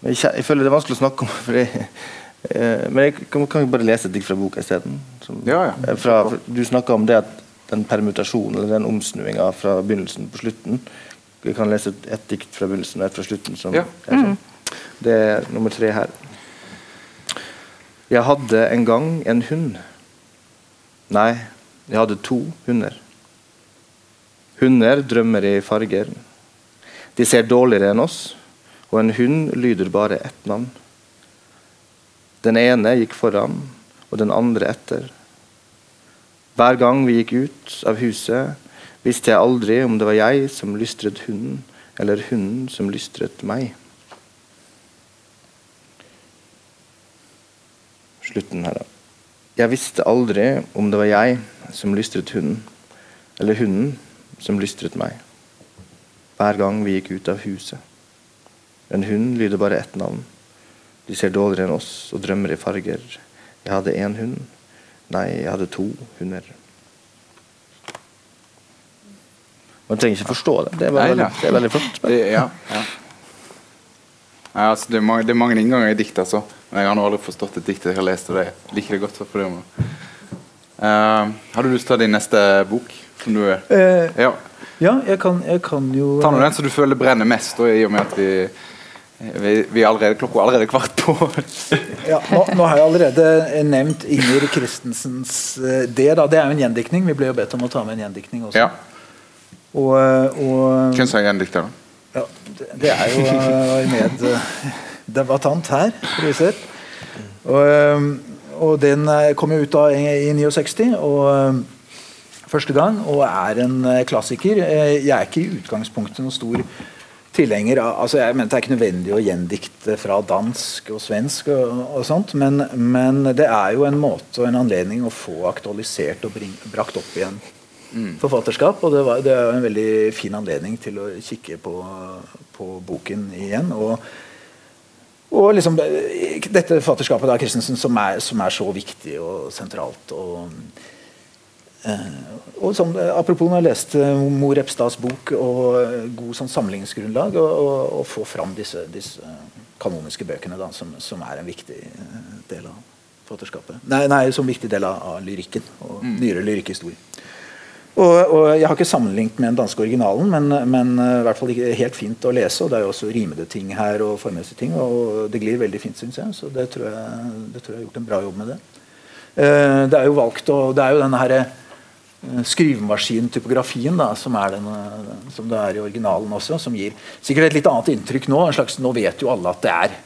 Speaker 4: jeg, jeg, føler det er vanskelig å snakke om. Fordi, men jeg kan, kan bare lese et dikt fra boka isteden.
Speaker 1: Ja, ja.
Speaker 4: Du snakka om det at den permutasjonen eller den omsnuinga fra begynnelsen på slutten. Vi kan lese et dikt fra begynnelsen og et fra slutten. Som,
Speaker 1: ja.
Speaker 4: mm. Det er nummer tre her. Jeg hadde en gang en hund. Nei, jeg hadde to hunder. Hunder drømmer i farger. De ser dårligere enn oss, og en hund lyder bare ett navn. Den ene gikk foran, og den andre etter. Hver gang vi gikk ut av huset, visste jeg aldri om det var jeg som lystret hunden, eller hunden som lystret meg. Slutten her, da. Jeg visste aldri om det var jeg som lystret hunden, eller hunden som lystret meg. Hver gang vi gikk ut av huset. En hund lyder bare ett navn. De ser dårligere enn oss og drømmer i farger. Jeg hadde én hund. Nei, jeg hadde to hunder. Man trenger ikke forstå det. Det er, bare
Speaker 1: Nei,
Speaker 4: veldig, det er veldig flott.
Speaker 1: Det, ja, ja. Nei, altså, det, er mange, det er mange innganger i dikt, altså. Men jeg har nå aldri forstått et dikt jeg har lest, og det jeg liker det godt. for det. Uh, har du lyst til å ta din neste bok? Som du,
Speaker 2: uh,
Speaker 1: ja.
Speaker 2: ja, jeg kan, jeg kan jo
Speaker 1: Ta nå den som du føler brenner mest, og i og med at vi, vi, vi er allerede, klokka er allerede kvart på.
Speaker 2: Ja, nå, nå har jeg allerede nevnt Inger Christensens eh, Det da, det er jo en gjendiktning. Vi ble jo bedt om å ta med en gjendiktning også.
Speaker 1: ja.
Speaker 2: Og, eh, og
Speaker 1: Hvem er gjendikter, da?
Speaker 2: ja, det, det er jo med meddebattant her. Og, eh, og den eh, kom jo ut da i, i 69 og, eh, første gang og er en eh, klassiker. Eh, Jeg er ikke i utgangspunktet noen stor tilhenger av altså jeg mener Det er ikke nødvendig å gjendikte fra dansk og svensk, og, og sånt, men, men det er jo en måte og en anledning å få aktualisert og bring, brakt opp igjen forfatterskap. Og det, var, det er jo en veldig fin anledning til å kikke på, på boken igjen. og og liksom eh, dette forfatterskapet av Christensen som er, som er så viktig og sentralt. og og sånn, eh, apropos når jeg leste Mor Repstads bok og eh, god sånn samlingsgrunnlag, og, få fram disse, disse kanoniske bøkene da, som, som er en viktig eh, del av forfatterskapet. Nei, nei, som viktig del av, av lyrikken og nyere lyrikkhistorie. Og, og Jeg har ikke sammenlignet med den danske originalen, men, men eh, i hvert fall ikke helt fint å lese. og Det er jo også rimede ting her og formmessige ting, og det glir veldig fint, syns jeg. Så det tror jeg, det tror jeg har gjort en bra jobb med det. Eh, det er jo valgt, og det er jo denne her, eh, skrivemaskintypografien da, som, er den, eh, som det er i originalen også, som gir sikkert et litt annet inntrykk nå. en slags, Nå vet jo alle at det er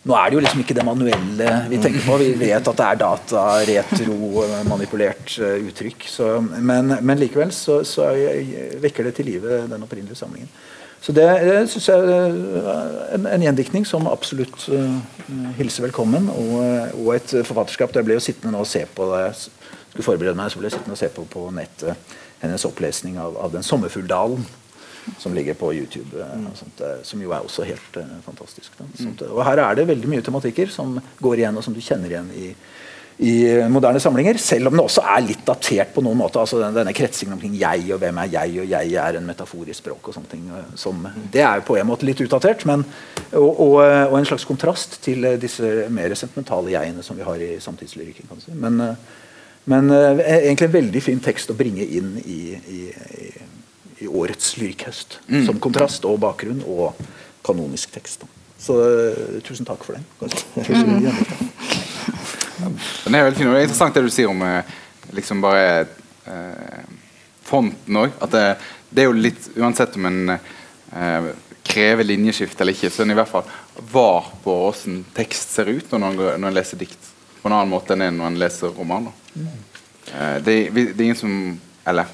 Speaker 2: nå er det jo liksom ikke det manuelle vi tenker på. Vi vet at det er data, retro, manipulert uh, uttrykk. Så, men, men likevel så, så er- vekker det til live den opprinnelige samlingen. Så det, det synes jeg er en, en gjendiktning som absolutt uh, hilser velkommen. Og, og et forfatterskap. Jeg ble jo sittende nå og se på s- skulle forberede meg, så ble jeg sittende og se på på nettet hennes opplesning av, av den 'Sommerfugldalen' som ligger på YouTube. eh, sånt, eh, som jo er også helt uh, fantastisk. Da. Sånt, eh, og her er det veldig mye tematikker som går igjen, og som du kjenner igjen i, i eh, moderne samlinger. Selv om det også er litt datert på noen måte. altså den, Denne kretsingen omkring jeg og hvem er jeg, og jeg er en metaforisk språk. og sånne ting. eh, Som, det er jo på en måte litt utdatert, men, og, og, eh, og en slags kontrast til eh, disse mer sentimentale jegene som vi har i samtidslyrikken. Men, eh, men uh, egentlig en veldig fin tekst å bringe inn i, i, i i årets lyrikkhøst. Som kontrast og bakgrunn og kanonisk tekst. Så uh, tusen takk for den. Kanskje.
Speaker 1: Den er veldig fin, og det er interessant det du sier om eh, liksom bare eh, fonten òg. At det, det er jo litt Uansett om en eh, krever linjeskift eller ikke, så er en i hvert fall var på åssen tekst ser ut når en leser dikt. På en annen måte enn når en leser romaner. Eh, det, det er ingen som Eller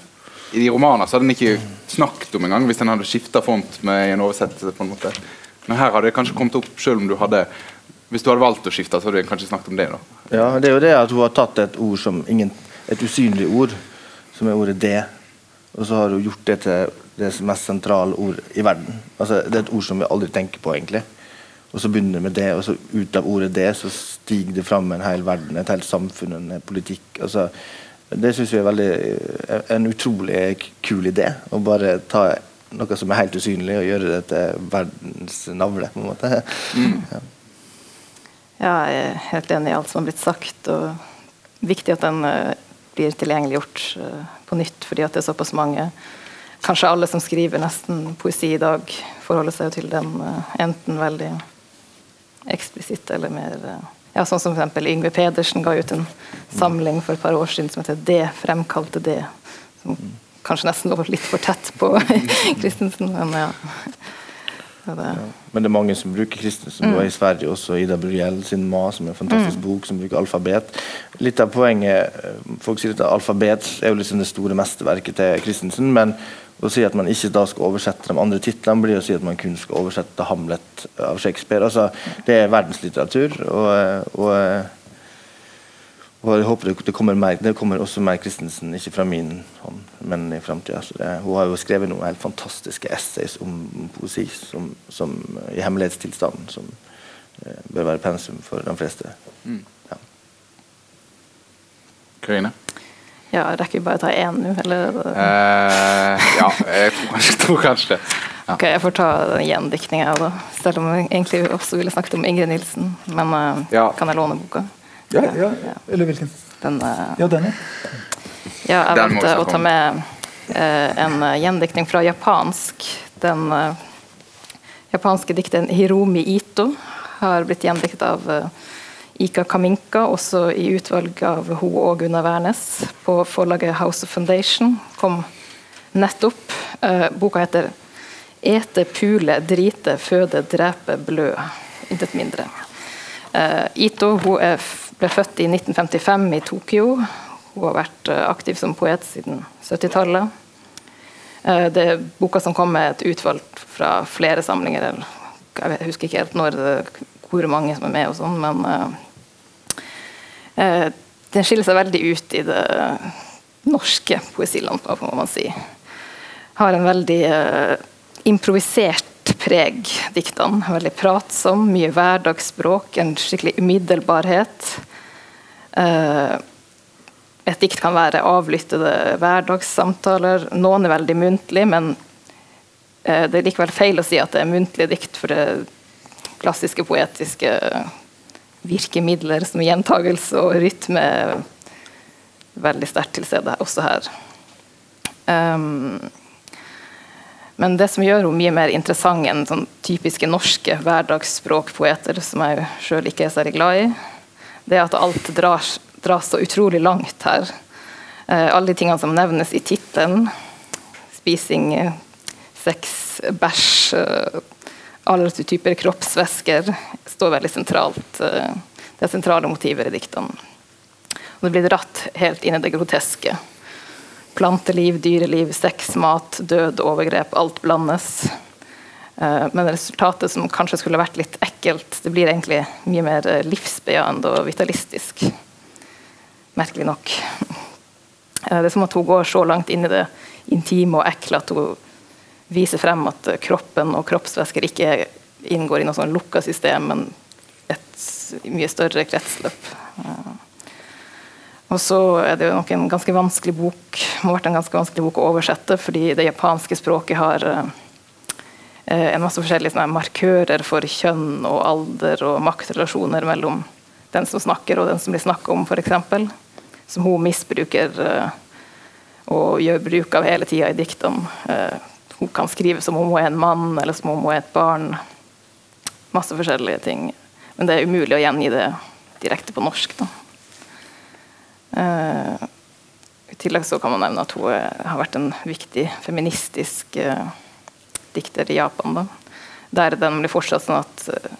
Speaker 1: i de romaner så hadde en ikke snakket om engang hvis en hadde skifta font med en oversettelse. på en måte Men her hadde det kanskje kommet opp selv om du hadde hvis du hadde valgt å skifte, så hadde du kanskje snakket om det. da
Speaker 4: Ja, det er jo det at hun har tatt et ord som ingen, et usynlig ord, som er ordet 'det', og så har hun gjort det til det mest sentrale ord i verden. Altså, det er et ord som vi aldri tenker på, egentlig. Og så begynner det med det, og så ut av ordet 'det' så stiger det fram en hel verden, et helt samfunn, en politikk. Altså, det syns vi er veldig en utrolig kul idé. Å bare ta noe som er helt usynlig, og gjøre det til verdens navle, på en måte. Ja.
Speaker 3: Ja, jeg er helt enig i alt som har blitt sagt. og Viktig at den eh, blir tilgjengeliggjort eh, på nytt, fordi at det er såpass mange. Kanskje alle som skriver nesten poesi i dag, forholder seg jo til den eh, enten veldig eksplisitt eller mer eh, ja, Sånn som f.eks. Yngve Pedersen ga ut en samling for et par år siden som heter 'Det fremkalte det'. Som kanskje nesten lå litt for tett på Christensen, men ja. Det det,
Speaker 4: Men det er mange som bruker Christensen. Mm. I Sverige også Ida Buriel sin Ma, som er en fantastisk bok, som bruker alfabet. Litt av poenget eh, Folk sier at alfabet er jo liksom det store mesterverket til Christensen. men å si at man ikke da skal oversette de andre titlene, blir å si at man kun skal oversette Hamlet av Shakespeare. Altså, det er verdenslitteratur. og, og og jeg håper det kommer, mer, det kommer også mer Christensen, ikke fra min hånd, men i framtida. Hun har jo skrevet noen helt fantastiske essays om poesi som, som, i hemmelighetstilstanden, som eh, bør være pensum for de fleste. Mm. Ja.
Speaker 1: Karine?
Speaker 3: Ja, rekker vi bare å ta én nå, eller?
Speaker 1: Eh, ja, jeg tror kanskje, tror kanskje det. Ja.
Speaker 3: Ok, Jeg får ta den gjendiktninga, da. Selv om jeg egentlig også ville snakket om Ingrid Nilsen. Men uh, ja. kan jeg låne boka?
Speaker 2: Ja, ja, Eller hvilken?
Speaker 3: Den, uh,
Speaker 2: ja, den,
Speaker 3: ja. jeg valgte å ta med uh, en gjendiktning fra japansk. Den japanske dikteren Hiromi Ito har blitt gjendiktet av Ika Kaminka, også i utvalg av hun og Gunnar Wærnes på forlaget House of Foundation. Kom nettopp. boka heter 'Ete, pule, drite, føde, drepe, blø'. Intet mindre. Ito hun ble født i 1955 i Tokyo. Hun har vært eh, aktiv som poet siden 70-tallet. Eh, det er boka som kom med et utvalg fra flere samlinger. Jeg husker ikke helt når, hvor mange som er med, og sånn, men den skiller seg veldig ut i det norske poesilandskapet, må man si. Har en veldig uh, improvisert preg, diktene. Veldig pratsom, mye hverdagsspråk, en skikkelig umiddelbarhet. Uh, et dikt kan være avlyttede hverdagssamtaler. Noen er veldig muntlig, men det er likevel feil å si at det er muntlige dikt, for det klassiske poetiske virkemidler som gjentagelse og rytme veldig sterkt til stede også her. Um, men det som gjør henne mye mer interessant enn sånn typiske norske hverdagsspråkpoeter, som jeg sjøl ikke er særlig glad i, det er at alt dras, dras så utrolig langt her. Uh, alle de tingene som nevnes i tittelen, spising, sex, bæsj, eh, alle typer kroppsvæsker, står veldig sentralt. Eh, det er sentrale motiver i diktene. Og det blir dratt helt inn i det groteske. Planteliv, dyreliv, sex, mat, død, overgrep. Alt blandes. Eh, men resultatet som kanskje skulle vært litt ekkelt, det blir egentlig mye mer eh, livsbejaende og vitalistisk. Merkelig nok. Det er som at hun går så langt inn i det intime og ekle at hun viser frem at kroppen og kroppsvæsker ikke inngår i noe sånn lukka system, men et mye større kretsløp. Og så er det jo nok en ganske vanskelig bok må ha vært en ganske vanskelig bok å oversette, fordi det japanske språket har eh, en masse forskjellige markører for kjønn og alder og maktrelasjoner mellom den som snakker og den som blir snakket om, f.eks. Som hun misbruker eh, og gjør bruk av hele tida i diktene. Hun kan skrive som om hun er en mann, eller som om hun er et barn. Masse forskjellige ting. Men det er umulig å gjengi det direkte på norsk. Uh, I tillegg så kan man nevne at hun har vært en viktig feministisk uh, dikter i Japan. Da. Der den blir fortsatt sånn at uh,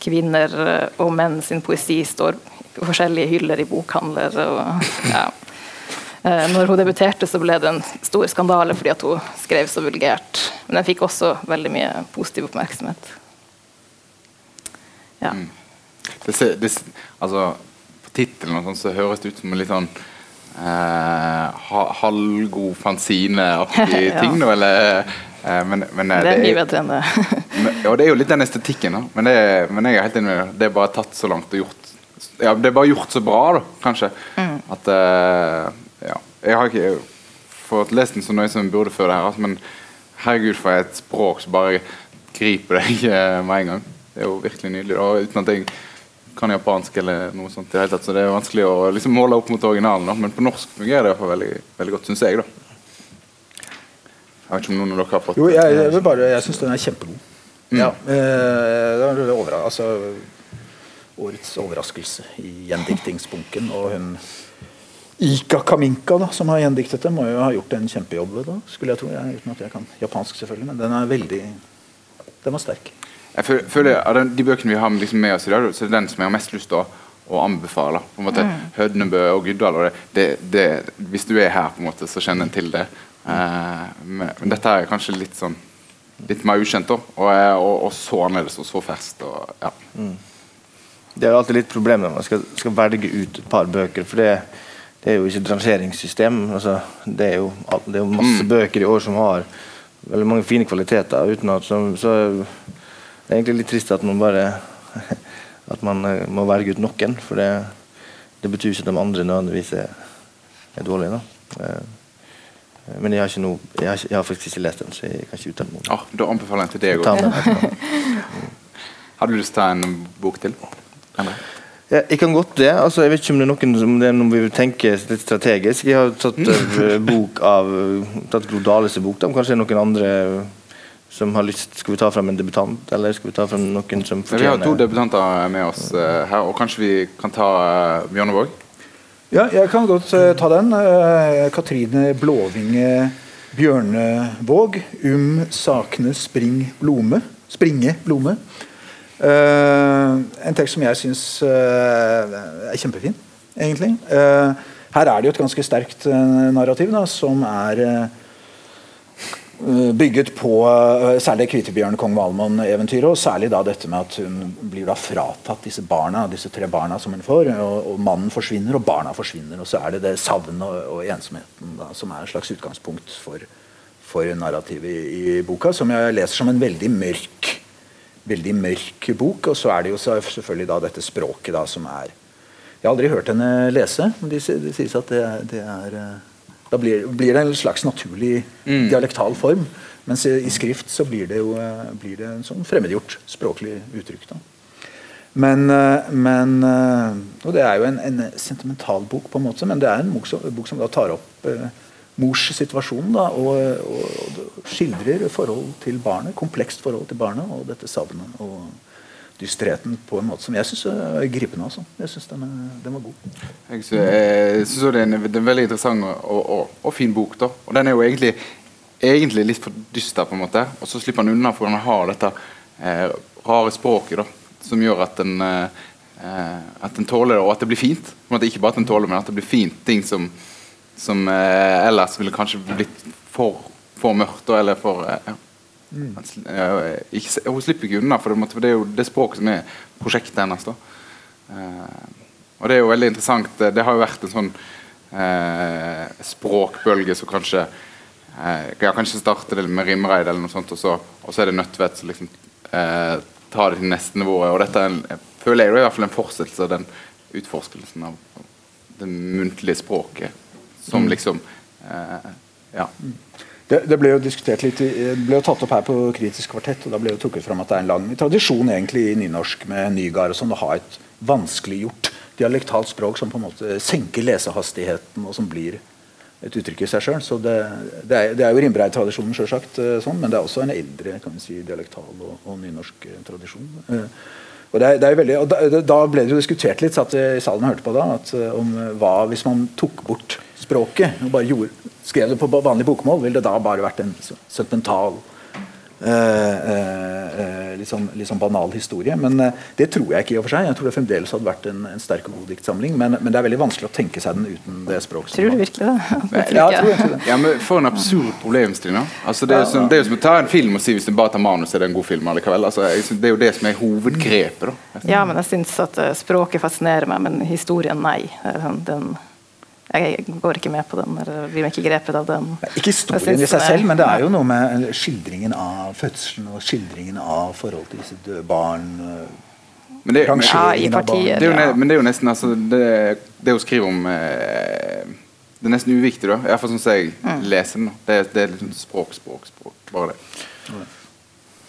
Speaker 3: kvinner og menn sin poesi står på forskjellige hyller i bokhandler. Og, ja. Når hun debuterte, så ble det en stor skandale fordi at hun skrev så vulgært. Men den fikk også veldig mye positiv oppmerksomhet. Ja. Mm.
Speaker 1: Det, det, altså, tittelen så høres det ut som en litt sånn eh, halvgod fanzine-aktig ja. ting. Eller, eh, men, men,
Speaker 3: eh, det er mye bedre enn det.
Speaker 1: ja, det er jo litt den estetikken. Da. Men, det, men jeg er helt enig med det. er bare tatt så langt og gjort ja, Det er bare gjort så bra, da, kanskje. Mm. At uh, ja. Jeg har ikke fått lest den så nøye som jeg burde før det her, altså, men herregud, for et språk som bare griper deg uh, med en gang. Det er jo virkelig nydelig. Og uten at jeg kan japansk eller noe sånt. i hele tatt, Så det er vanskelig å liksom måle opp mot originalen. Da. Men på norsk fungerer det iallfall veldig, veldig godt, syns jeg. da. Jeg vet ikke om noen av dere har fått
Speaker 2: Jo, jeg, jeg, bare, jeg syns den er kjempegod. Mm. Ja, eh, det var over, altså, årets overraskelse i gjendiktingsbunken. Og hun Ika Kaminka, da, som har gjendiktet det, må jo ha gjort en kjempejobb. da, skulle jeg tro, jeg, uten at jeg kan japansk, selvfølgelig. Men den er veldig Den var sterk.
Speaker 1: Jeg føler, Av de bøkene vi har liksom med oss i dag, så er det den som jeg har mest lyst til å, å anbefale. På en måte Hødnebø og Guddal. Og det, det, det, hvis du er her, på en måte, så kjenner en til det. Eh, men, men dette er kanskje litt sånn litt mer ukjent, da. Og, eh, og, og så annerledes og så ferskt. Og, ja.
Speaker 4: Det er jo alltid litt problem når man skal, skal velge ut et par bøker. For det, det er jo ikke et rangeringssystem. Altså, det, er jo, det er jo masse bøker i år som har veldig mange fine kvaliteter. Uten at, så, så det er egentlig litt trist at man bare at man eh, må velge ut noen. For det, det betyr ikke at de andre nødvendigvis er, er dårlige. Da. Eh, Men jeg har, ikke noe, jeg, har, jeg har faktisk ikke lest den, så jeg kan ikke uttale meg.
Speaker 1: Ah, da anbefaler jeg til deg òg. Har du lyst til å ta en bok til? Endre?
Speaker 4: Ja, jeg kan godt det. Altså, jeg vet ikke om det er noen som det er noe vi vil tenke litt strategisk. Jeg har tatt eh, bok av tatt Gro Dales bok. Da. Kanskje det er noen andre som har lyst Skal vi ta frem en debutant, eller skal vi ta frem noen som fortjener
Speaker 1: Vi har to debutanter med oss eh, her, og kanskje vi kan ta uh, Bjørnevåg?
Speaker 2: Ja, jeg kan godt eh, ta den. Eh, Katrine Blåvinge Bjørnevåg. Um sakne spring blome. Springe blome. Eh, en tekst som jeg syns eh, er kjempefin, egentlig. Eh, her er det jo et ganske sterkt narrativ da, som er bygget på særlig Kvitebjørn kong Valmon-eventyret, og særlig da dette med at hun blir da fratatt disse barna, disse tre barna som hun får, og, og mannen forsvinner, og barna forsvinner. Og så er det det savnet og, og ensomheten da, som er et slags utgangspunkt for, for narrativet i, i boka, som jeg leser som en veldig mørk veldig mørk bok. Og så er det jo selvfølgelig da dette språket da som er Jeg har aldri hørt henne lese, men det de sies at det, det er eh, Da blir, blir det en slags naturlig dialektal form. Mens i, i skrift så blir det jo eh, blir det en sånn fremmedgjort språklig uttrykk. da. Men, eh, men Og det er jo en, en sentimental bok, på en måte, men det er en bok som, bok som da tar opp eh, mors situasjon da, og, og, og skildrer forhold til barnet, komplekst forhold til barnet og dette savnet og dysterheten på en måte som jeg syns er gripende. Altså. Jeg syns den, den var god.
Speaker 1: Jeg sy- syns det er en, det er en veldig interessant og, og, og, fin bok. da Og Den er jo egentlig, egentlig litt for dyster, på en måte og så slipper han unna for han har dette eh, rare språket da som gjør at den eh, eh, At den tåler det, og at det blir fint. Ikke bare at den tåler, men at det blir fint. Ting som, som eh, ellers ville kanskje blitt for, for mørkt, eller for eh, mm. Eh, ikke, hun slipper ikke unna, for det, er jo det språket som er prosjektet hennes. Eh, og det er jo veldig interessant. Det, det har jo vært en sånn eh, språkbølge som kanskje eh, kan ikke starte det med Rimreid, eller noe sånt, og så, og så er det Nødtvedt som liksom eh, tar det til neste nivå. Og dette er en, jeg føler jeg er i hvert fall en fortsettelse av den utforskelsen av av det muntlige språket som liksom eh, Ja.
Speaker 2: Det, det ble jo diskutert litt, det ble jo tatt opp her på Kritisk kvartett, og da ble jo trukket fram at det er en lang tradisjon egentlig i nynorsk med Nygaard og sånn, å ha et vanskeliggjort dialektalt språk som på en måte senker lesehastigheten, og som blir et uttrykk i seg sjøl. Så det, det, er, det er jo Rimbrei-tradisjonen, sjølsagt, eh, sånn, men det er også en eldre kan vi si, dialektal og, og nynorsk eh, tradisjon. Eh, og det er, det er veldig, og da, da ble det jo diskutert litt, satt i salen og hørte på da, at, om hva hvis man tok bort språket og bare gjorde, skrev det på vanlig bokmål, ville det da bare vært en sentimental eh, eh, liksom, sånn, sånn banal historie. Men eh, det tror jeg ikke i og for seg. Jeg tror det fremdeles hadde vært en, en sterk og god diktsamling. Men, men det er veldig vanskelig å tenke seg den uten det språket.
Speaker 3: Tror du virkelig det?
Speaker 2: Ja, jeg tror
Speaker 3: jeg.
Speaker 2: det.
Speaker 1: Ja, men For en absurd problemstilling. Altså, det, er jo som, det er jo som å ta en film og si hvis du bare tar manus, er det en god film allikevel. Altså, synes det er jo det som er hovedgrepet. da.
Speaker 3: Ja, men jeg syns at eh, språket fascinerer meg, men historien, nei. Den, Den, jeg går ikke med på den, eller blir ikke grepet av den.
Speaker 2: Ikke historien i seg selv, men det er jo noe med skildringen av fødselen og skildringen av forhold til disse døde barn. eh,
Speaker 1: Men det, men,
Speaker 3: Ja, i partier.
Speaker 1: det er jo,
Speaker 3: Ja.
Speaker 1: men det er jo nesten altså, det, det hun skriver om eh, Det er nesten uviktig, da. Iallfall sånn som jeg
Speaker 3: Mm.
Speaker 1: leser den. Det, det er liksom språk, språk, språk. Bare det.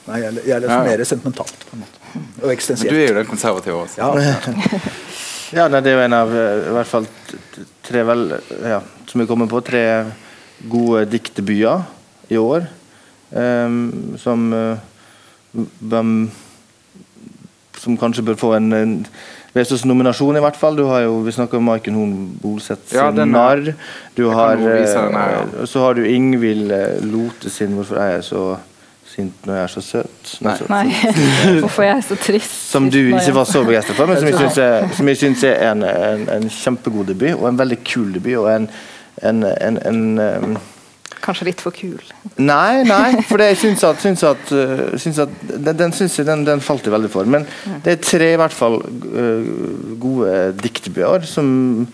Speaker 2: Nei, jeg, jeg leser
Speaker 1: Ja,
Speaker 2: mer sentimentalt. på en måte. Og
Speaker 1: Men du er jo den konservative også.
Speaker 2: Ja,
Speaker 4: Ja, nei, det er jo en av eh, i hvert fall tre vel, ja, som vi kommer på, tre gode diktebyer i år. Um, som um, Som kanskje bør få en, en Vesaas-nominasjon, i hvert fall. Du har jo, Vi snakker om Maiken Horn Bolseth sin
Speaker 1: Ja,
Speaker 4: 'Narr'. Du har,
Speaker 1: her, ja.
Speaker 4: eh, Så har du Ingvild Lote sin 'Hvorfor er jeg så sint når jeg er så søt.
Speaker 3: Nei. Hvorfor er jeg så trist?
Speaker 4: Som du ikke var så begeistret for, men som jeg syns er, jeg synes er en, en, en, kjempegod debut, og en veldig kul debut. og en, en, en.
Speaker 3: Kanskje litt for kul?
Speaker 4: Nei, nei, for jeg syns at, syns at, uh, syns at den, den, synes jeg, den, den, falt jeg veldig for. Men det er tre i hvert fall uh, gode diktbyer som,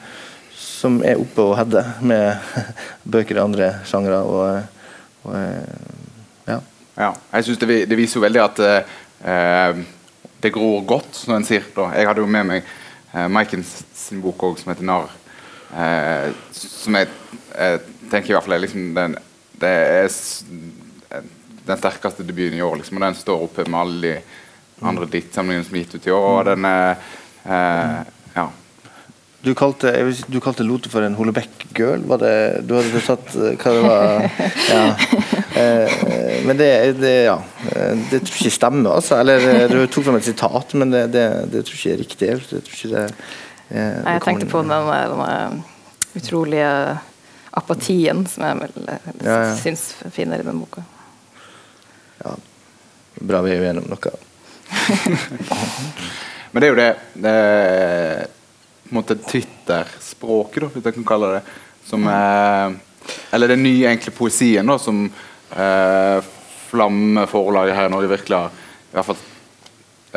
Speaker 4: som er oppe og header med bøker i andre sjangre. Og, og, ja.
Speaker 1: Jeg synes det, det, viser jo veldig at eh, det gror godt, som en sier. Da. Jeg hadde jo med meg eh, Maikens sin bok også, som heter 'Narr'. Eh, som jeg tenker i hvert fall er liksom den, det er den sterkeste debuten i år. Liksom, og den står oppe med alle de andre diktsamlingene som er gitt ut i år. og den er ja.
Speaker 4: Du kalte, du kalte Lote for en Holebekk-girl. Du hadde tatt hva det var ja. Eh, men det, det, ja. det tror jeg ikke stemmer. Altså. Eller Du tok fram et sitat, men det, det, det tror jeg ikke er riktig. Jeg, ikke det,
Speaker 3: Nei, jeg tenkte på den, den utrolige apatien som jeg vel ja, ja. syns finner i den boka.
Speaker 4: Ja. Bra vi er uenige om noe.
Speaker 1: Men det er jo det, det Twitter-språket, hvis jeg kan kalle det som er, Eller den nye enkle poesien da, som eh, Flamme forlaget her i Norge virkelig har i hvert fall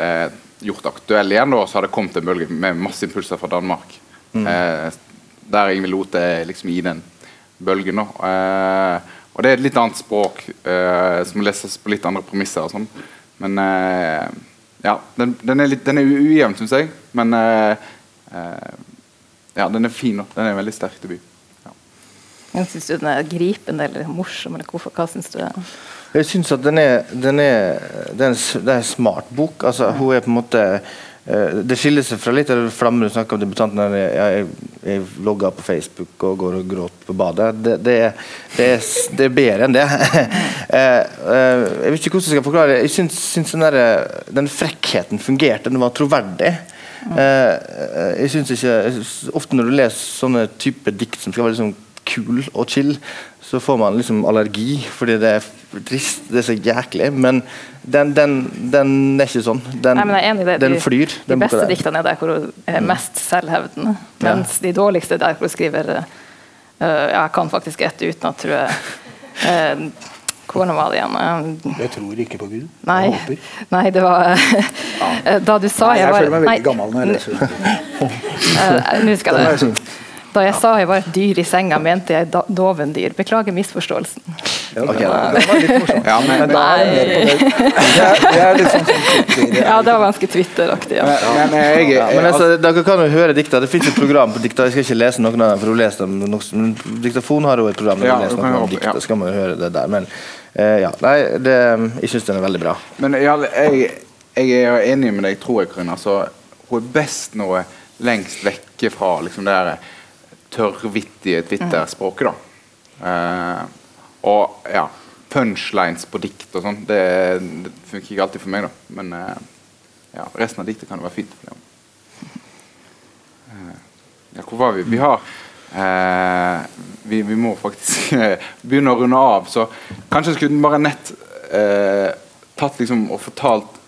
Speaker 1: eh, gjort aktuell igjen. Da, så har det kommet en bølge med masse impulser fra Danmark. Mm. Eh, der Ingvild Lote er liksom i den bølgen. Eh, og det er et litt annet språk eh, som leses på litt andre premisser. og sånn. Men eh, ja, den, den, er litt, den er ujevn, syns jeg. Men eh, ja, den er fin. Den er en veldig sterk debut. Ja.
Speaker 3: Syns du den er gripende eller morsom? eller hvorfor, Hva syns du? Er?
Speaker 4: Jeg syns at den er, den er, det er en, smart bok. Altså, hun er på en måte Eh, det skiller seg fra litt av flammer du snakker om debutanten. Jeg, jeg, jeg logger på Facebook og går og gråter på badet. Det, det, det, er, det er, bedre enn det. Eh, eh, jeg vet ikke hvordan jeg skal forklare det. Jeg syns, syns den, der, den, frekkheten fungerte. Den var troverdig. Jeg synes ikke Ofte når du leser sånne type dikt som skal være liksom kul og chill, så får man liksom allergi fordi det er trist, det er så jæklig. Men den, den, den er ikke sånn. Den,
Speaker 3: Nei, det,
Speaker 4: den flyr.
Speaker 3: De, de beste diktene er der hvor hun er mm. mest selvhevdende, mens ja. de dårligste er der hvor hun skriver uh, Jeg kan faktisk ett utenat, tror jeg. Uh, hvordan var det igjen?
Speaker 2: Uh, jeg tror ikke på Gud.
Speaker 3: Nei, nei det var Da du sa
Speaker 2: nei,
Speaker 3: jeg,
Speaker 2: var Jeg føler meg veldig gammel når jeg leser
Speaker 3: Nå skal det da jeg sa jeg var et dyr i senga, mente jeg dovendyr. Beklager misforståelsen.
Speaker 2: Ja, okay, det var litt morsomt. Ja, men, men litt sånn
Speaker 3: Ja, det var ganske Twitter-aktig. Ja.
Speaker 4: Men, men, jeg, men altså, dere kan jo høre dikta. Det fins et program på dikta. Jeg skal ikke lese noen av dem, for hun leser dem. Diktafon har jo et program der hun leser noen av dikta. skal man jo høre det der. Men ja, nei, det, jeg syns den er veldig bra.
Speaker 1: Men jeg, jeg, er enig med deg, tror jeg, Karin. Altså, hun er best når hun er lengst vekke fra liksom, det der tørrvittige Twitter-språket. da. Eh, og ja, punchlines på dikt og sånn, det, det, funker ikke alltid for meg, da. Men eh, ja, resten av diktet kan jo være fint. Ja. Eh, ja, hvor var vi? Vi har eh, vi, vi, må faktisk begynne å runde av, så kanskje skulle bare nett eh, tatt liksom og fortalt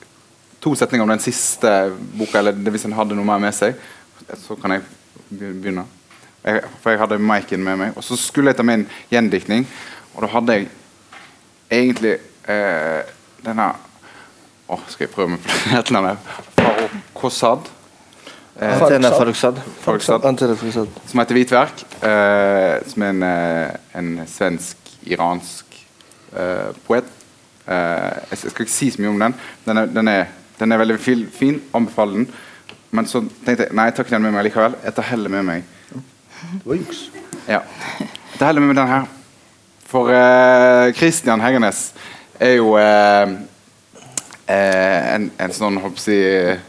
Speaker 1: to setninger om den siste boka, eller hvis en hadde noe mer med seg. Så kan jeg begynne. Jeg, for jeg hadde Maiken med meg. Og så skulle jeg ta med en gjendiktning, og da hadde jeg egentlig eh, denne Å, skal jeg prøve meg på et eller annet? Farokosad.
Speaker 4: Eh, Faroksad.
Speaker 1: Faroksad. Som heter Hvitverk. Eh, som er en, eh, en svensk-iransk eh, poet. Eh, jeg skal ikke si så mye om den. Den er, den er, den er veldig fin. Anbefaler den. Men så tenkte jeg nei, jeg tar ikke den med meg likevel. Jeg tar heller med meg
Speaker 2: det var juks.
Speaker 1: Ja. Jeg tar heller med den her. For uh, Christian Heggernes er jo uh, en, en, sånn håper jeg,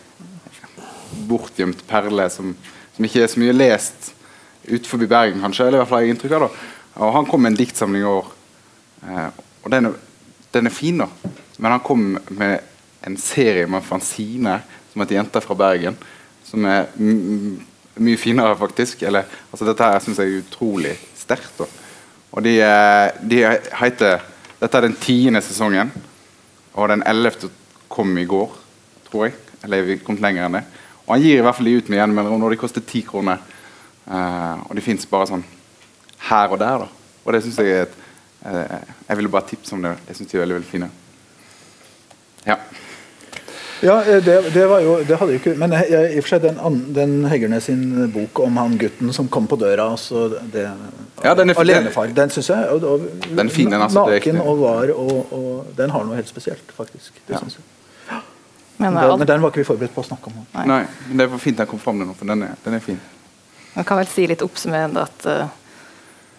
Speaker 1: bortgjemt perle som, som, ikke er så mye lest utenfor Bergen, kanskje. Eller i hvert fall har jeg inntrykk av det. Og Han kom med en diktsamling i år. Uh, og den er, den er, fin, da. Men han kom med en serie med fanziner som heter 'Jenter fra Bergen'. Som er mye finere, faktisk. Eller, altså, dette her syns jeg er utrolig sterkt. da. Og de, eh, de heter Dette er den tiende sesongen. Og den 11. kom i går, tror jeg. Eller vi kom lenger enn det. Og han gir i hvert fall de ut med gjennommeldinger når de koster ti kroner. Eh, og de fins bare sånn her og der. da. Og det synes jeg er et eh, Jeg ville bare tipse om det. Jeg syns de er veldig veldig fine. Ja.
Speaker 2: Ja, eh, det, det var jo det hadde jo ikke Men jeg, jeg, i og for seg den, den Heggernes sin bok om han gutten som kom på døra altså det,
Speaker 1: Ja, den er-
Speaker 2: Alenefar. Den syns jeg og, og,
Speaker 1: Den fin, den, altså,
Speaker 2: Naken og var, og, og den har noe helt spesielt, faktisk. Det
Speaker 1: Ja.
Speaker 2: synes jeg.
Speaker 3: Men,
Speaker 2: Den, men den var ikke vi forberedt på å snakke om.
Speaker 3: Nei.
Speaker 1: Nei, men det var fint den kom fram nå, for den er, den er fin.
Speaker 3: man kan vel si litt oppsummerende at uh,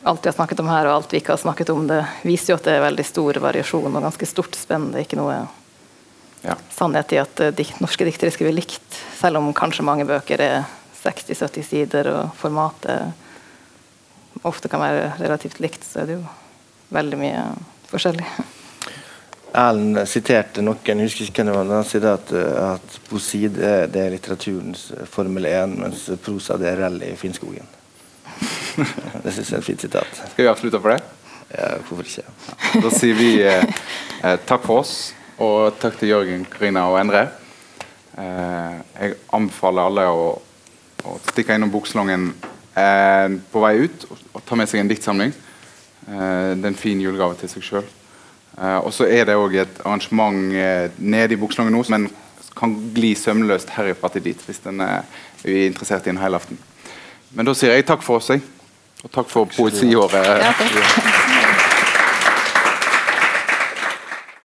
Speaker 3: alt vi har snakket om her, og alt vi ikke har snakket om, det viser jo at det er veldig stor variasjon og ganske stort spenn. Det er ikke noe
Speaker 1: Ja.
Speaker 3: sannhet i at uh, dikt, norske diktere skriver likt, selv om kanskje mange bøker er 60-70 sider og formatet ofte kan være relativt likt, så er det jo veldig mye forskjellig.
Speaker 4: Erlend siterte noen, jeg husker ikke hvem det var, han sier at, eh, at poesi det, er- det er litteraturens Formel 1, mens prosa det er rally i Finnskogen. det syns jeg er et fint sitat.
Speaker 1: Skal vi avslutte for det?
Speaker 4: Ja, hvorfor ikke?
Speaker 1: Da sier vi eh, eh, takk for oss, og takk til Jørgen, Karina og Endre. Eh, jeg anbefaler alle å, å stikke innom Boksalongen eh, på vei ut og, og ta med seg en diktsamling. Eh, det er en fin julegave til seg sjøl. Eh, og så er det òg et arrangement eh, nede i Bukselangen nå som en kan gli sømløst herifra til dit hvis en er interessert i en helaften. Men da sier jeg takk for oss, jeg. Og takk for poesiåret.
Speaker 3: Ja, takk.